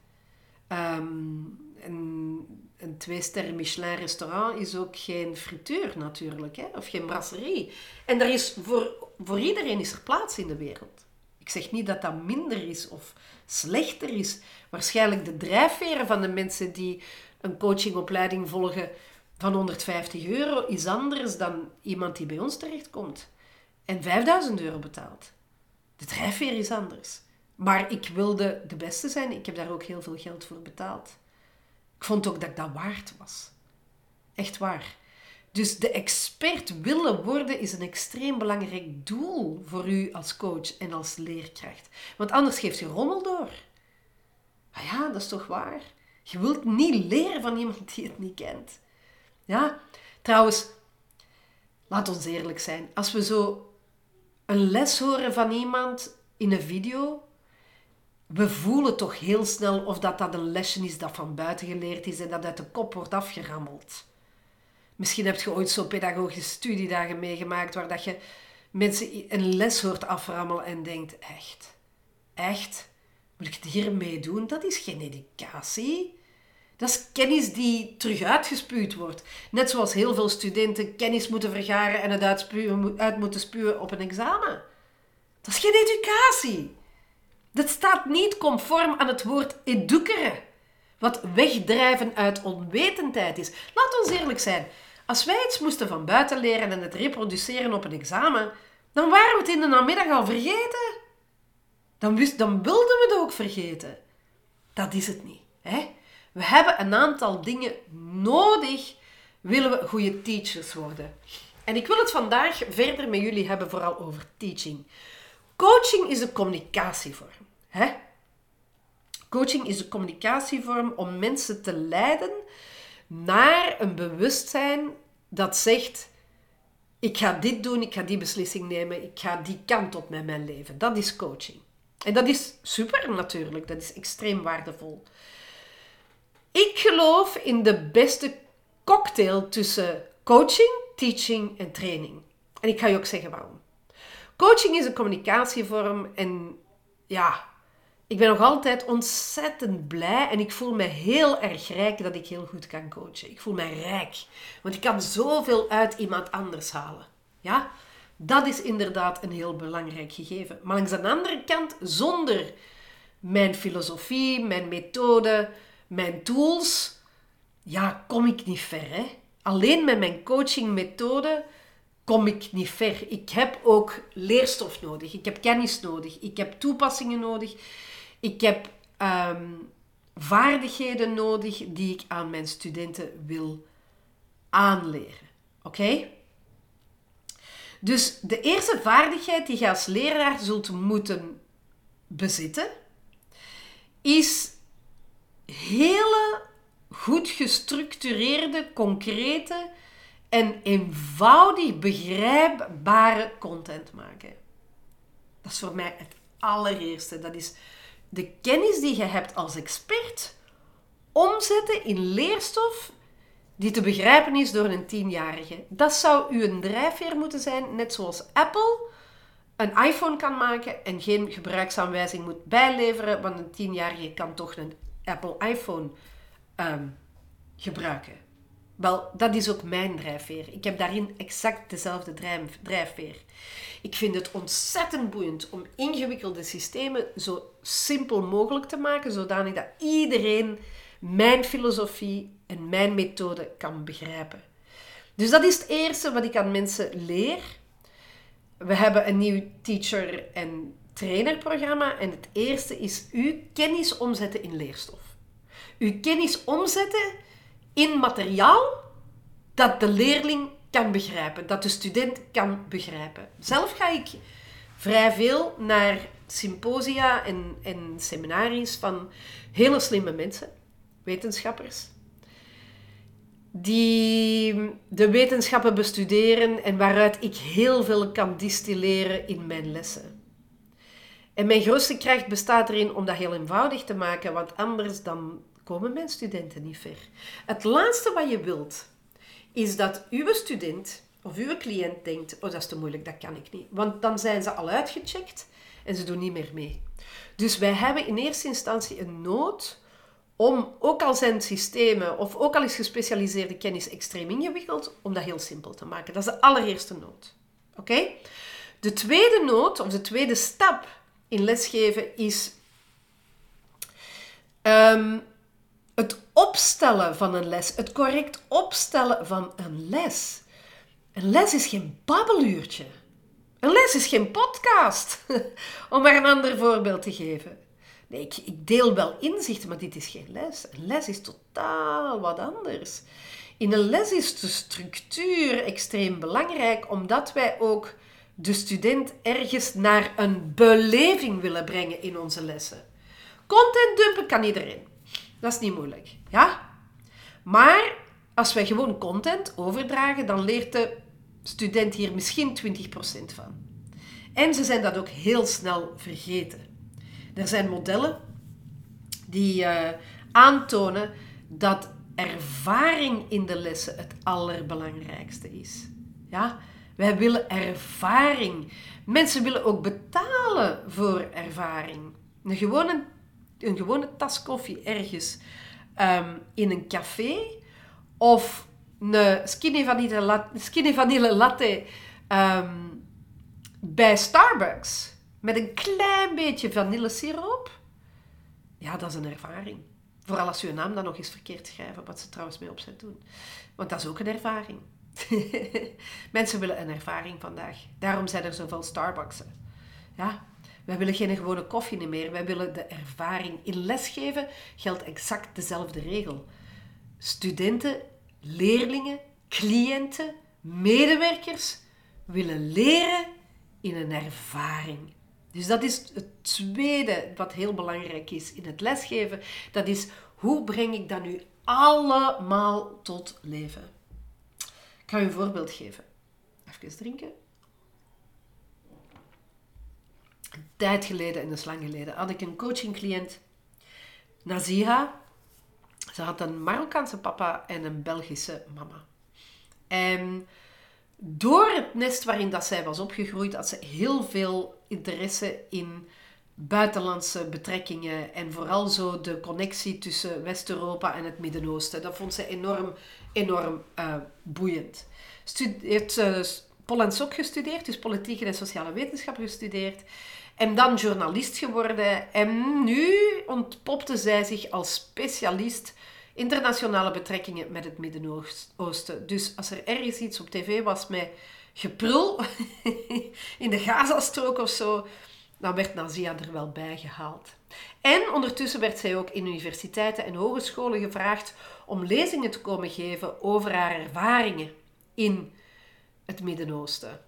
Um, een, een twee-sterren Michelin restaurant is ook geen frituur natuurlijk, hè? of geen brasserie. En er is voor, voor iedereen is er plaats in de wereld. Ik zeg niet dat dat minder is of slechter is. Waarschijnlijk de drijfveren van de mensen die een coachingopleiding volgen van 150 euro is anders dan iemand die bij ons terechtkomt en 5000 euro betaalt. De drijfveer is anders. Maar ik wilde de beste zijn. Ik heb daar ook heel veel geld voor betaald. Ik vond ook dat ik dat waard was. Echt waar. Dus de expert willen worden is een extreem belangrijk doel voor u als coach en als leerkracht. Want anders geeft je rommel door. Ah ja, dat is toch waar? Je wilt niet leren van iemand die het niet kent. Ja, trouwens, laat ons eerlijk zijn. Als we zo een les horen van iemand in een video, we voelen toch heel snel of dat, dat een lesje is dat van buiten geleerd is en dat uit de kop wordt afgerammeld. Misschien heb je ooit zo'n pedagogische studiedagen meegemaakt waar dat je mensen een les hoort aframmelen en denkt, echt, echt, moet ik het hiermee doen? Dat is geen educatie. Dat is kennis die terug uitgespuwd wordt. Net zoals heel veel studenten kennis moeten vergaren en het uit moeten spuwen op een examen. Dat is geen educatie. Dat staat niet conform aan het woord educeren, wat wegdrijven uit onwetendheid is. Laat ons eerlijk zijn. Als wij iets moesten van buiten leren en het reproduceren op een examen, dan waren we het in de namiddag al vergeten. Dan, wist, dan wilden we het ook vergeten. Dat is het niet. Hè? We hebben een aantal dingen nodig, willen we goede teachers worden. En ik wil het vandaag verder met jullie hebben, vooral over teaching. Coaching is een communicatievorm. Coaching is een communicatievorm om mensen te leiden naar een bewustzijn dat zegt: ik ga dit doen, ik ga die beslissing nemen, ik ga die kant op met mijn leven. Dat is coaching. En dat is super natuurlijk, dat is extreem waardevol. Ik geloof in de beste cocktail tussen coaching, teaching en training. En ik ga je ook zeggen waarom. Coaching is een communicatievorm en ja, ik ben nog altijd ontzettend blij en ik voel me heel erg rijk dat ik heel goed kan coachen. Ik voel me rijk, want ik kan zoveel uit iemand anders halen. Ja, dat is inderdaad een heel belangrijk gegeven. Maar langs de andere kant, zonder mijn filosofie, mijn methode, mijn tools, ja, kom ik niet ver. Hè? Alleen met mijn coachingmethode kom ik niet ver. Ik heb ook leerstof nodig. Ik heb kennis nodig. Ik heb toepassingen nodig. Ik heb ehm, vaardigheden nodig die ik aan mijn studenten wil aanleren. Oké? Dus de eerste vaardigheid die je als leraar zult moeten bezitten, is hele goed gestructureerde, concrete en eenvoudig begrijpbare content maken. Dat is voor mij het allereerste. Dat is de kennis die je hebt als expert omzetten in leerstof die te begrijpen is door een tienjarige. Dat zou u een drijfveer moeten zijn, net zoals Apple een iPhone kan maken en geen gebruiksaanwijzing moet bijleveren, want een tienjarige kan toch een Apple iPhone um, gebruiken. Wel, dat is ook mijn drijfveer. Ik heb daarin exact dezelfde drijfveer. Ik vind het ontzettend boeiend om ingewikkelde systemen zo simpel mogelijk te maken, zodanig dat iedereen mijn filosofie en mijn methode kan begrijpen. Dus dat is het eerste wat ik aan mensen leer. We hebben een nieuw teacher- en trainerprogramma en het eerste is uw kennis omzetten in leerstof. Uw kennis omzetten in materiaal dat de leerling kan begrijpen, dat de student kan begrijpen. Zelf ga ik vrij veel naar symposia en, en seminaries van hele slimme mensen, wetenschappers, die de wetenschappen bestuderen en waaruit ik heel veel kan distilleren in mijn lessen. En mijn grootste kracht bestaat erin om dat heel eenvoudig te maken, want anders dan komen mijn studenten niet ver. Het laatste wat je wilt, is dat uw student of uw cliënt denkt, oh dat is te moeilijk, dat kan ik niet. Want dan zijn ze al uitgecheckt en ze doen niet meer mee. Dus wij hebben in eerste instantie een nood om, ook al zijn systemen of ook al is gespecialiseerde kennis extreem ingewikkeld, om dat heel simpel te maken. Dat is de allereerste nood. Oké? De tweede nood, of de tweede stap in lesgeven is um, het opstellen van een les, het correct opstellen van een les. Een les is geen babbeluurtje. Een les is geen podcast, om maar een ander voorbeeld te geven. Nee, ik, ik deel wel inzichten, maar dit is geen les. Een les is totaal wat anders. In een les is de structuur extreem belangrijk, omdat wij ook de student ergens naar een beleving willen brengen in onze lessen. Content dumpen kan iedereen. Dat is niet moeilijk. Ja? Maar als wij gewoon content overdragen, dan leert de student hier misschien 20% van. En ze zijn dat ook heel snel vergeten. Er zijn modellen die uh, aantonen dat ervaring in de lessen het allerbelangrijkste is. Ja? Wij willen ervaring. Mensen willen ook betalen voor ervaring. Een gewone een gewone tas koffie ergens um, in een café of een skinny vanille latte, skinny vanille latte bij Starbucks met een klein beetje vanillesiroop, ja, dat is een ervaring. Vooral als je je naam dan nog eens verkeerd schrijven, wat ze trouwens mee opzet doen. Want dat is ook een ervaring. Mensen willen een ervaring vandaag. Daarom zijn er zoveel Starbucksen. Ja, wij willen geen gewone koffie meer. Wij willen de ervaring. In lesgeven geldt exact dezelfde regel. Studenten, leerlingen, cliënten, medewerkers willen leren in een ervaring. Dus dat is het tweede wat heel belangrijk is in het lesgeven. Dat is hoe breng ik dat nu allemaal tot leven? Ik ga u een voorbeeld geven. Even drinken. een tijd geleden, en dat is lang geleden, had ik een coachingcliënt, Naziha. Ze had een Marokkaanse papa en een Belgische mama. En door het nest waarin dat zij was opgegroeid, had ze heel veel interesse in buitenlandse betrekkingen en vooral zo de connectie tussen West-Europa en het Midden-Oosten. Dat vond ze enorm, enorm uh, boeiend. Heeft uh, Pol Sok gestudeerd, dus politiek en sociale wetenschappen gestudeerd. En dan journalist geworden. En nu ontpopte zij zich als specialist internationale betrekkingen met het Midden-Oosten. Dus als er ergens iets op tv was met geprul in de Gazastrook of zo, dan werd Nazia er wel bij gehaald. En ondertussen werd zij ook in universiteiten en hogescholen gevraagd om lezingen te komen geven over haar ervaringen in het Midden-Oosten.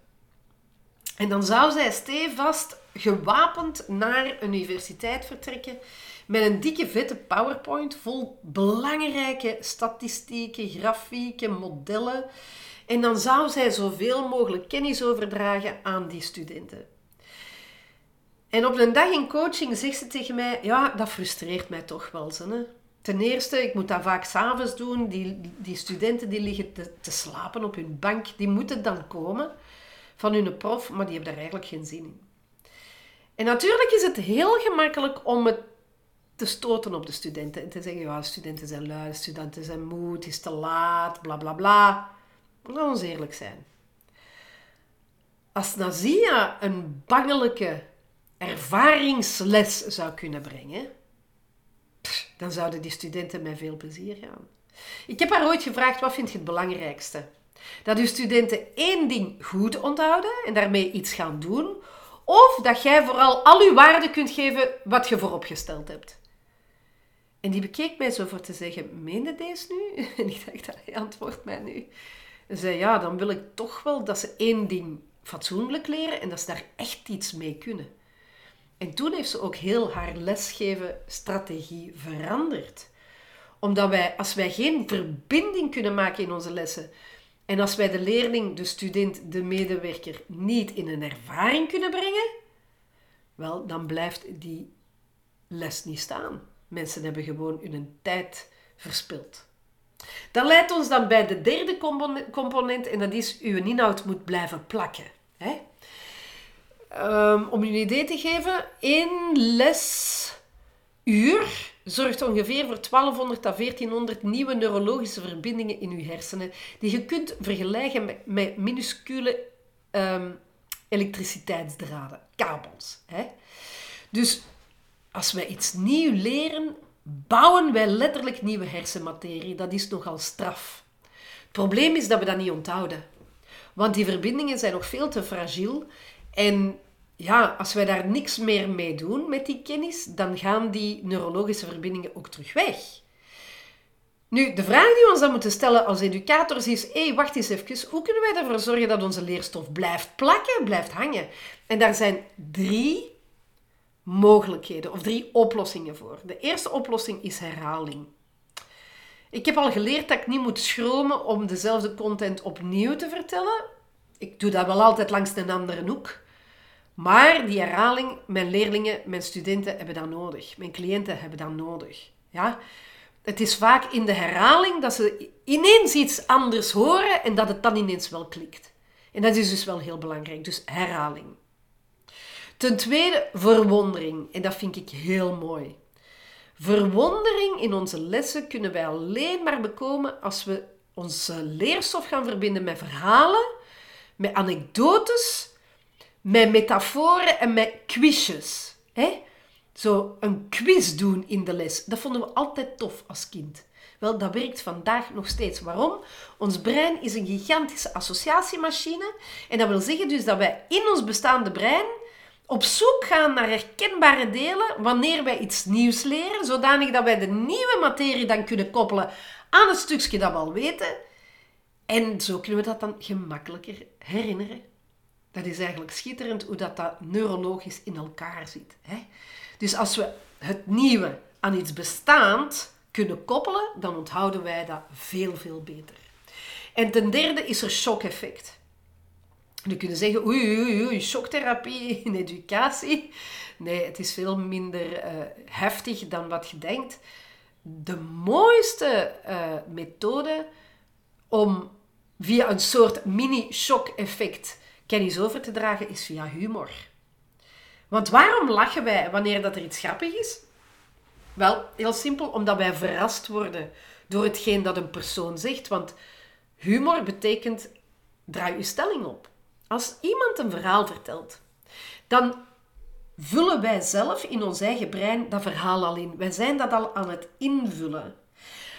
En dan zou zij stevast gewapend naar een universiteit vertrekken met een dikke vette PowerPoint vol belangrijke statistieken, grafieken, modellen. En dan zou zij zoveel mogelijk kennis overdragen aan die studenten. En op een dag in coaching zegt ze tegen mij: Ja, dat frustreert mij toch wel. Hè? Ten eerste, ik moet dat vaak s'avonds doen. Die, die studenten die liggen te, te slapen op hun bank, die moeten dan komen van hun prof, maar die hebben daar eigenlijk geen zin in. En natuurlijk is het heel gemakkelijk om het te stoten op de studenten en te zeggen, ja, studenten zijn lui, studenten zijn moe, het is te laat, bla bla bla. Laat ons eerlijk zijn. Als Nazia een bangelijke ervaringsles zou kunnen brengen, dan zouden die studenten met veel plezier gaan. Ik heb haar ooit gevraagd, wat vind je het belangrijkste? Dat uw studenten één ding goed onthouden en daarmee iets gaan doen, of dat jij vooral al uw waarde kunt geven wat je vooropgesteld hebt. En die bekeek mij zo voor te zeggen, meende deze nu? En ik dacht, hij antwoordt mij nu. En zei, ja, dan wil ik toch wel dat ze één ding fatsoenlijk leren en dat ze daar echt iets mee kunnen. En toen heeft ze ook heel haar lesgeven strategie veranderd. Omdat wij, als wij geen verbinding kunnen maken in onze lessen, en als wij de leerling, de student, de medewerker niet in een ervaring kunnen brengen, wel, dan blijft die les niet staan. Mensen hebben gewoon hun tijd verspild. Dat leidt ons dan bij de derde component en dat is uw inhoud moet blijven plakken. Hè? Um, om je een idee te geven, één lesuur zorgt ongeveer voor 1200 à 1400 nieuwe neurologische verbindingen in je hersenen, die je kunt vergelijken met, minuscule um, elektriciteitsdraden, kabels. Hè? Dus als wij iets nieuw leren, bouwen wij letterlijk nieuwe hersenmaterie. Dat is nogal straf. Het probleem is dat we dat niet onthouden. Want die verbindingen zijn nog veel te fragiel. En ja, als wij daar niks meer mee doen met die kennis, dan gaan die neurologische verbindingen ook terug weg. Nu, de vraag die we ons dan moeten stellen als educators is: hé, hey, wacht eens even, hoe kunnen wij ervoor zorgen dat onze leerstof blijft plakken, blijft hangen? En daar zijn drie mogelijkheden of drie oplossingen voor. De eerste oplossing is herhaling. Ik heb al geleerd dat ik niet moet schromen om dezelfde content opnieuw te vertellen. Ik doe dat wel altijd langs een andere hoek. Maar die herhaling, mijn leerlingen, mijn studenten hebben dat nodig. Mijn cliënten hebben dat nodig. Ja? Het is vaak in de herhaling dat ze ineens iets anders horen en dat het dan ineens wel klikt. En dat is dus wel heel belangrijk. Dus herhaling. Ten tweede, verwondering. En dat vind ik heel mooi. Verwondering in onze lessen kunnen wij alleen maar bekomen als we onze leerstof gaan verbinden met verhalen, met anekdotes, met metaforen en met quizjes. Hè? Zo een quiz doen in de les, dat vonden we altijd tof als kind. Wel, dat werkt vandaag nog steeds. Waarom? Ons brein is een gigantische associatiemachine. En dat wil zeggen dus dat wij in ons bestaande brein op zoek gaan naar herkenbare delen wanneer wij iets nieuws leren, zodanig dat wij de nieuwe materie dan kunnen koppelen aan het stukje dat we al weten. En zo kunnen we dat dan gemakkelijker herinneren. Dat is eigenlijk schitterend hoe dat, dat neurologisch in elkaar zit. Hè? Dus als we het nieuwe aan iets bestaand kunnen koppelen, dan onthouden wij dat veel, veel beter. En ten derde is er shock-effect. Je kunt zeggen, oei, oei, oei, shocktherapie in educatie. Nee, het is veel minder uh, heftig dan wat je denkt. De mooiste uh, methode om via een soort mini-shock-effect kennis over te dragen is via humor. Want waarom lachen wij wanneer dat er iets grappig is? Wel, heel simpel, omdat wij verrast worden door hetgeen dat een persoon zegt. Want humor betekent draai je stelling op. Als iemand een verhaal vertelt, dan vullen wij zelf in ons eigen brein dat verhaal al in. Wij zijn dat al aan het invullen.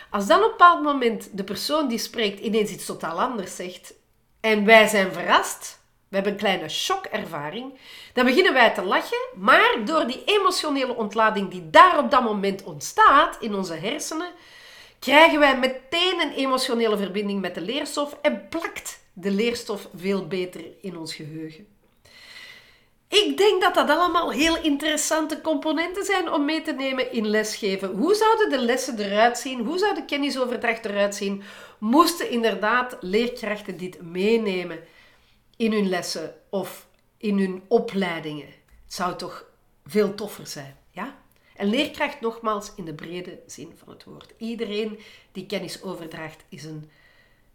Als dan op een bepaald moment de persoon die spreekt ineens iets totaal anders zegt en wij zijn verrast, we hebben een kleine shockervaring, dan beginnen wij te lachen, maar door die emotionele ontlading die daar op dat moment ontstaat in onze hersenen, krijgen wij meteen een emotionele verbinding met de leerstof en plakt de leerstof veel beter in ons geheugen. Ik denk dat dat allemaal heel interessante componenten zijn om mee te nemen in lesgeven. Hoe zouden de lessen eruit zien? Hoe zou de kennisoverdracht eruit zien? Moesten inderdaad leerkrachten dit meenemen in hun lessen of in hun opleidingen? Het zou toch veel toffer zijn, ja? En leerkracht nogmaals in de brede zin van het woord. Iedereen die kennis overdraagt is een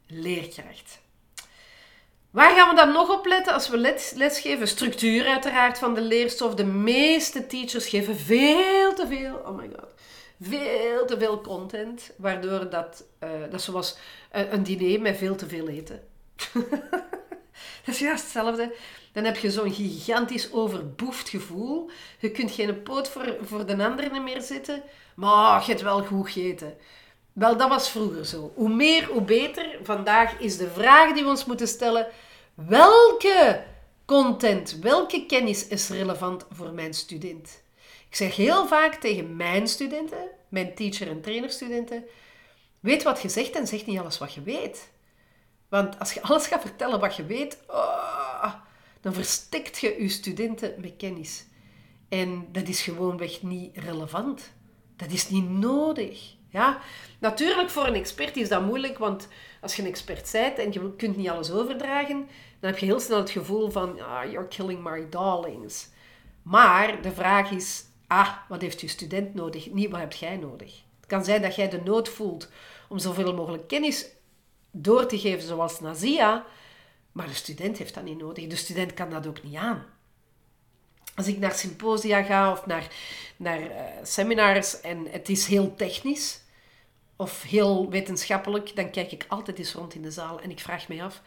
leerkracht. Waar gaan we dan nog op letten als we les, lesgeven? Structuur uiteraard van de leerstof. De meeste teachers geven veel te veel, oh my god, veel te veel content. Waardoor dat, uh, dat zoals uh, een diner met veel te veel eten. dat is juist hetzelfde. Dan heb je zo'n gigantisch overboefd gevoel. Je kunt geen poot voor, voor de anderen meer zitten. Maar je hebt wel goed gegeten. Wel, dat was vroeger zo. Hoe meer, hoe beter. Vandaag is de vraag die we ons moeten stellen: welke content, welke kennis is relevant voor mijn student? Ik zeg heel vaak tegen mijn studenten, mijn teacher- en trainerstudenten: weet wat je zegt en zeg niet alles wat je weet. Want als je alles gaat vertellen wat je weet, oh, dan verstikt je je studenten met kennis. En dat is gewoonweg niet relevant. Dat is niet nodig. Ja? Natuurlijk, voor een expert is dat moeilijk, want als je een expert bent en je kunt niet alles overdragen, dan heb je heel snel het gevoel van, ah, you're killing my darlings. Maar de vraag is, ah, wat heeft je student nodig? Niet wat heb jij nodig? Het kan zijn dat jij de nood voelt om zoveel mogelijk kennis door te geven, zoals Nazia, maar de student heeft dat niet nodig. De student kan dat ook niet aan. Als ik naar symposia ga of naar, naar uh, seminars en het is heel technisch, of heel wetenschappelijk, dan kijk ik altijd eens rond in de zaal en ik vraag me af,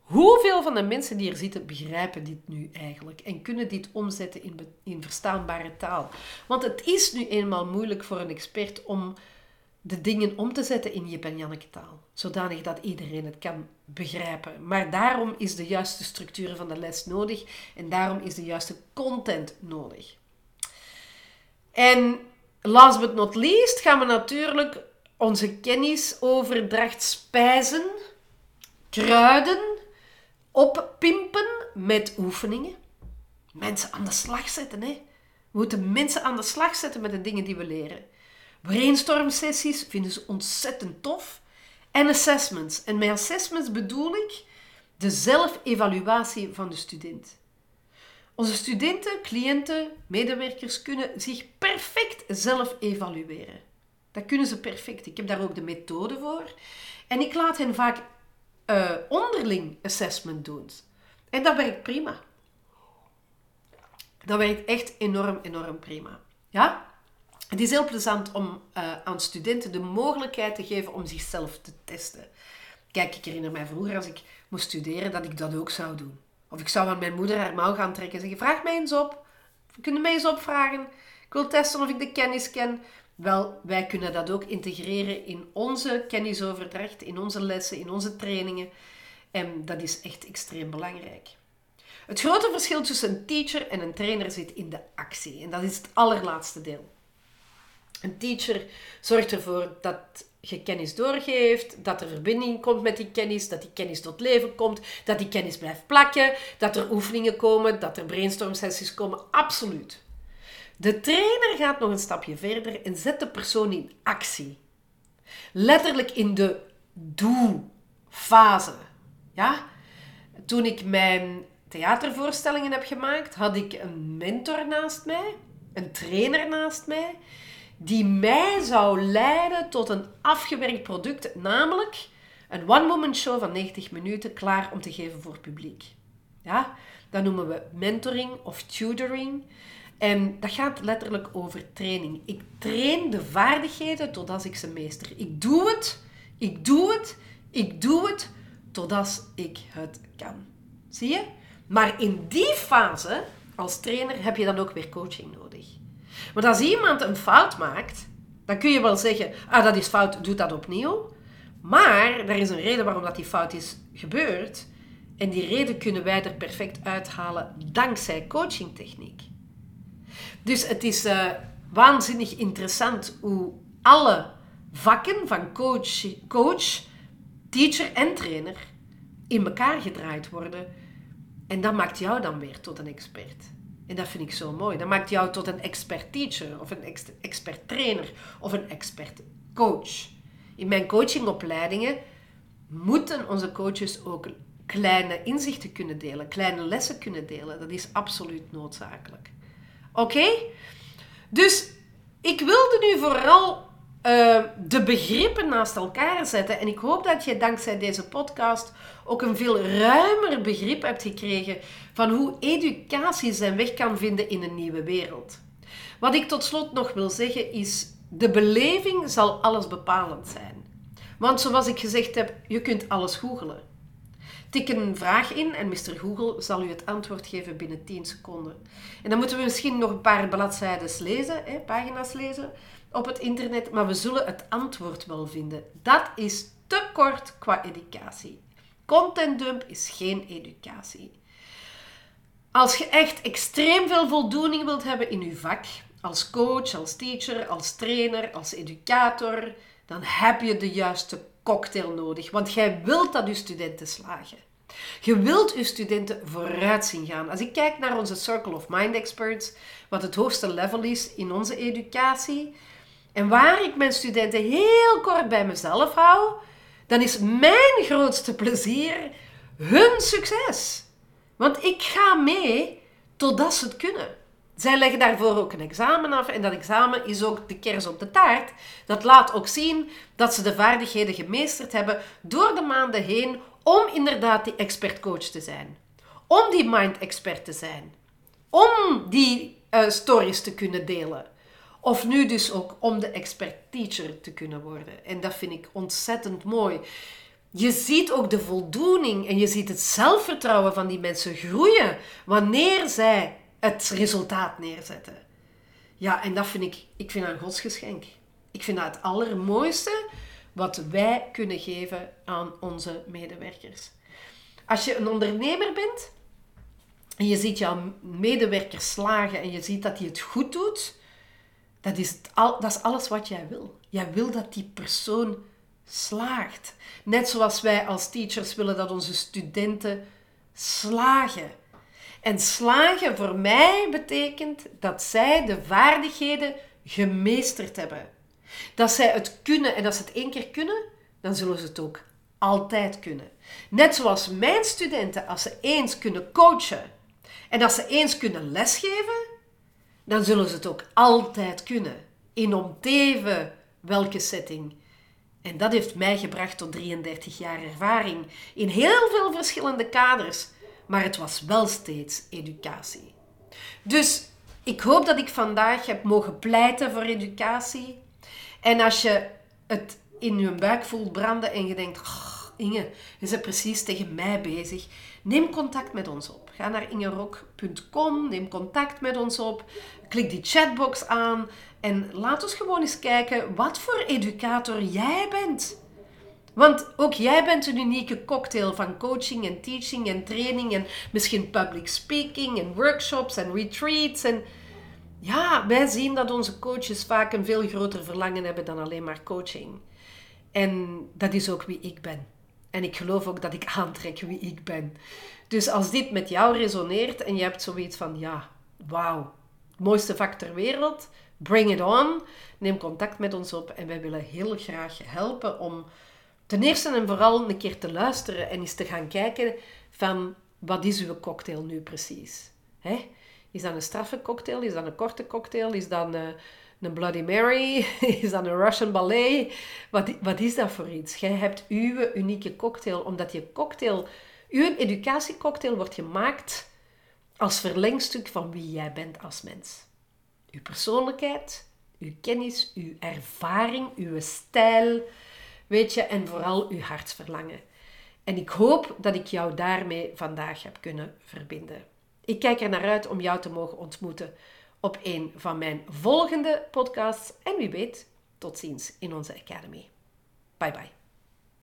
hoeveel van de mensen die er zitten begrijpen dit nu eigenlijk en kunnen dit omzetten in, in verstaanbare taal? Want het is nu eenmaal moeilijk voor een expert om de dingen om te zetten in Jip en taal, zodanig dat iedereen het kan begrijpen. Maar daarom is de juiste structuur van de les nodig en daarom is de juiste content nodig. En last but not least gaan we natuurlijk onze kennisoverdracht spijzen, kruiden, oppimpen met oefeningen. Mensen aan de slag zetten, hè. We moeten mensen aan de slag zetten met de dingen die we leren. Brainstorm sessies vinden ze ontzettend tof. En assessments. En met assessments bedoel ik de zelfevaluatie van de student. Onze studenten, cliënten, medewerkers kunnen zich perfect zelf evalueren. Dat kunnen ze perfect. Ik heb daar ook de methode voor. En ik laat hen vaak uh, onderling assessment doen. En dat werkt prima. Dat werkt echt enorm, enorm prima. Ja? Het is heel plezant om uh, aan studenten de mogelijkheid te geven om zichzelf te testen. Kijk, ik herinner mij vroeger als ik moest studeren dat ik dat ook zou doen. Of ik zou aan mijn moeder haar mouw gaan trekken en zeggen: Vraag mij eens op. Kunnen mij eens opvragen. Ik wil testen of ik de kennis ken. Wel, wij kunnen dat ook integreren in onze kennisoverdracht, in onze lessen, in onze trainingen. En dat is echt extreem belangrijk. Het grote verschil tussen een teacher en een trainer zit in de actie. En dat is het allerlaatste deel. Een teacher zorgt ervoor dat je kennis doorgeeft, dat er verbinding komt met die kennis, dat die kennis tot leven komt, dat die kennis blijft plakken, dat er oefeningen komen, dat er brainstorm sessies komen. Absoluut. De trainer gaat nog een stapje verder en zet de persoon in actie. Letterlijk in de doe-fase. Ja? Toen ik mijn theatervoorstellingen heb gemaakt, had ik een mentor naast mij, een trainer naast mij, die mij zou leiden tot een afgewerkt product, namelijk een one-woman show van 90 minuten klaar om te geven voor publiek. Ja, dat noemen we mentoring of tutoring. En dat gaat letterlijk over training. Ik train de vaardigheden totdat ik ze meester. Ik doe het, ik doe het, ik doe het totdat ik het kan. Zie je? Maar in die fase, als trainer, heb je dan ook weer coaching nodig. Want als iemand een fout maakt, dan kun je wel zeggen, ah dat is fout, doe dat opnieuw. Maar er is een reden waarom dat die fout is gebeurd. En die reden kunnen wij er perfect uithalen dankzij coachingtechniek. Dus het is uh, waanzinnig interessant hoe alle vakken van coach, coach, teacher en trainer in elkaar gedraaid worden. En dat maakt jou dan weer tot een expert. En dat vind ik zo mooi. Dat maakt jou tot een expert teacher of een expert trainer of een expert coach. In mijn coachingopleidingen moeten onze coaches ook kleine inzichten kunnen delen, kleine lessen kunnen delen. Dat is absoluut noodzakelijk. Oké? Dus ik wilde nu vooral uh, de begrippen naast elkaar zetten. En ik hoop dat je dankzij deze podcast ook een veel ruimer begrip hebt gekregen van hoe educatie zijn weg kan vinden in een nieuwe wereld. Wat ik tot slot nog wil zeggen is, de beleving zal alles bepalend zijn. Want zoals ik gezegd heb, je kunt alles googelen. Tik een vraag in en Mr. Google zal u het antwoord geven binnen 10 seconden. En dan moeten we misschien nog een paar bladzijden lezen, hè, pagina's lezen op het internet, maar we zullen het antwoord wel vinden. Dat is te kort qua educatie. Content dump is geen educatie. Als je echt extreem veel voldoening wilt hebben in je vak, als coach, als teacher, als trainer, als educator, dan heb je de juiste cocktail nodig. Want jij wilt dat je studenten slagen. Je wilt je studenten vooruit zien gaan. Als ik kijk naar onze Circle of Mind Experts, wat het hoogste level is in onze educatie, en waar ik mijn studenten heel kort bij mezelf hou, dan is mijn grootste plezier hun succes. Want ik ga mee totdat ze het kunnen. Zij leggen daarvoor ook een examen af en dat examen is ook de kers op de taart. Dat laat ook zien dat ze de vaardigheden gemeesterd hebben door de maanden heen om inderdaad die expertcoach te zijn. Om die mind-expert te zijn. Om die uh, stories te kunnen delen. Of nu dus ook om de expert-teacher te kunnen worden. En dat vind ik ontzettend mooi. Je ziet ook de voldoening en je ziet het zelfvertrouwen van die mensen groeien wanneer zij het resultaat neerzetten. Ja, en dat vind ik, ik vind dat een godsgeschenk. Ik vind dat het allermooiste wat wij kunnen geven aan onze medewerkers. Als je een ondernemer bent en je ziet jouw medewerker slagen en je ziet dat hij het goed doet, dat is, al, dat is alles wat jij wil. Jij wil dat die persoon slaagt. Net zoals wij als teachers willen dat onze studenten slagen. En slagen voor mij betekent dat zij de vaardigheden gemeesterd hebben. Dat zij het kunnen en als ze het één keer kunnen, dan zullen ze het ook altijd kunnen. Net zoals mijn studenten, als ze eens kunnen coachen en als ze eens kunnen lesgeven, dan zullen ze het ook altijd kunnen. In om teven welke setting. En dat heeft mij gebracht tot 33 jaar ervaring in heel veel verschillende kaders, maar het was wel steeds educatie. Dus ik hoop dat ik vandaag heb mogen pleiten voor educatie. En als je het in je buik voelt branden en je denkt, Inge, je bent precies tegen mij bezig, neem contact met ons op. Ga naar ingerok.com, neem contact met ons op, klik die chatbox aan en laat ons gewoon eens kijken wat voor educator jij bent. Want ook jij bent een unieke cocktail van coaching en teaching en training en misschien public speaking en workshops en retreats. En ja, wij zien dat onze coaches vaak een veel groter verlangen hebben dan alleen maar coaching. En dat is ook wie ik ben. En ik geloof ook dat ik aantrek wie ik ben. Dus als dit met jou resoneert en je hebt zoiets van, ja, wauw, mooiste vak ter wereld, bring it on. Neem contact met ons op en wij willen heel graag helpen om ten eerste en vooral een keer te luisteren en eens te gaan kijken van, wat is uw cocktail nu precies? Hè? Is dat een straffe cocktail? Is dat een korte cocktail? Is dat een, een Bloody Mary? Is dat een Russian ballet? Wat, wat is dat voor iets? Jij hebt uw unieke cocktail, omdat je cocktail uw educatiecocktail wordt gemaakt als verlengstuk van wie jij bent als mens. Uw persoonlijkheid, uw kennis, uw ervaring, uw stijl, weet je, en vooral uw hartsverlangen. En ik hoop dat ik jou daarmee vandaag heb kunnen verbinden. Ik kijk er naar uit om jou te mogen ontmoeten op een van mijn volgende podcasts. En wie weet, tot ziens in onze Academy. Bye bye.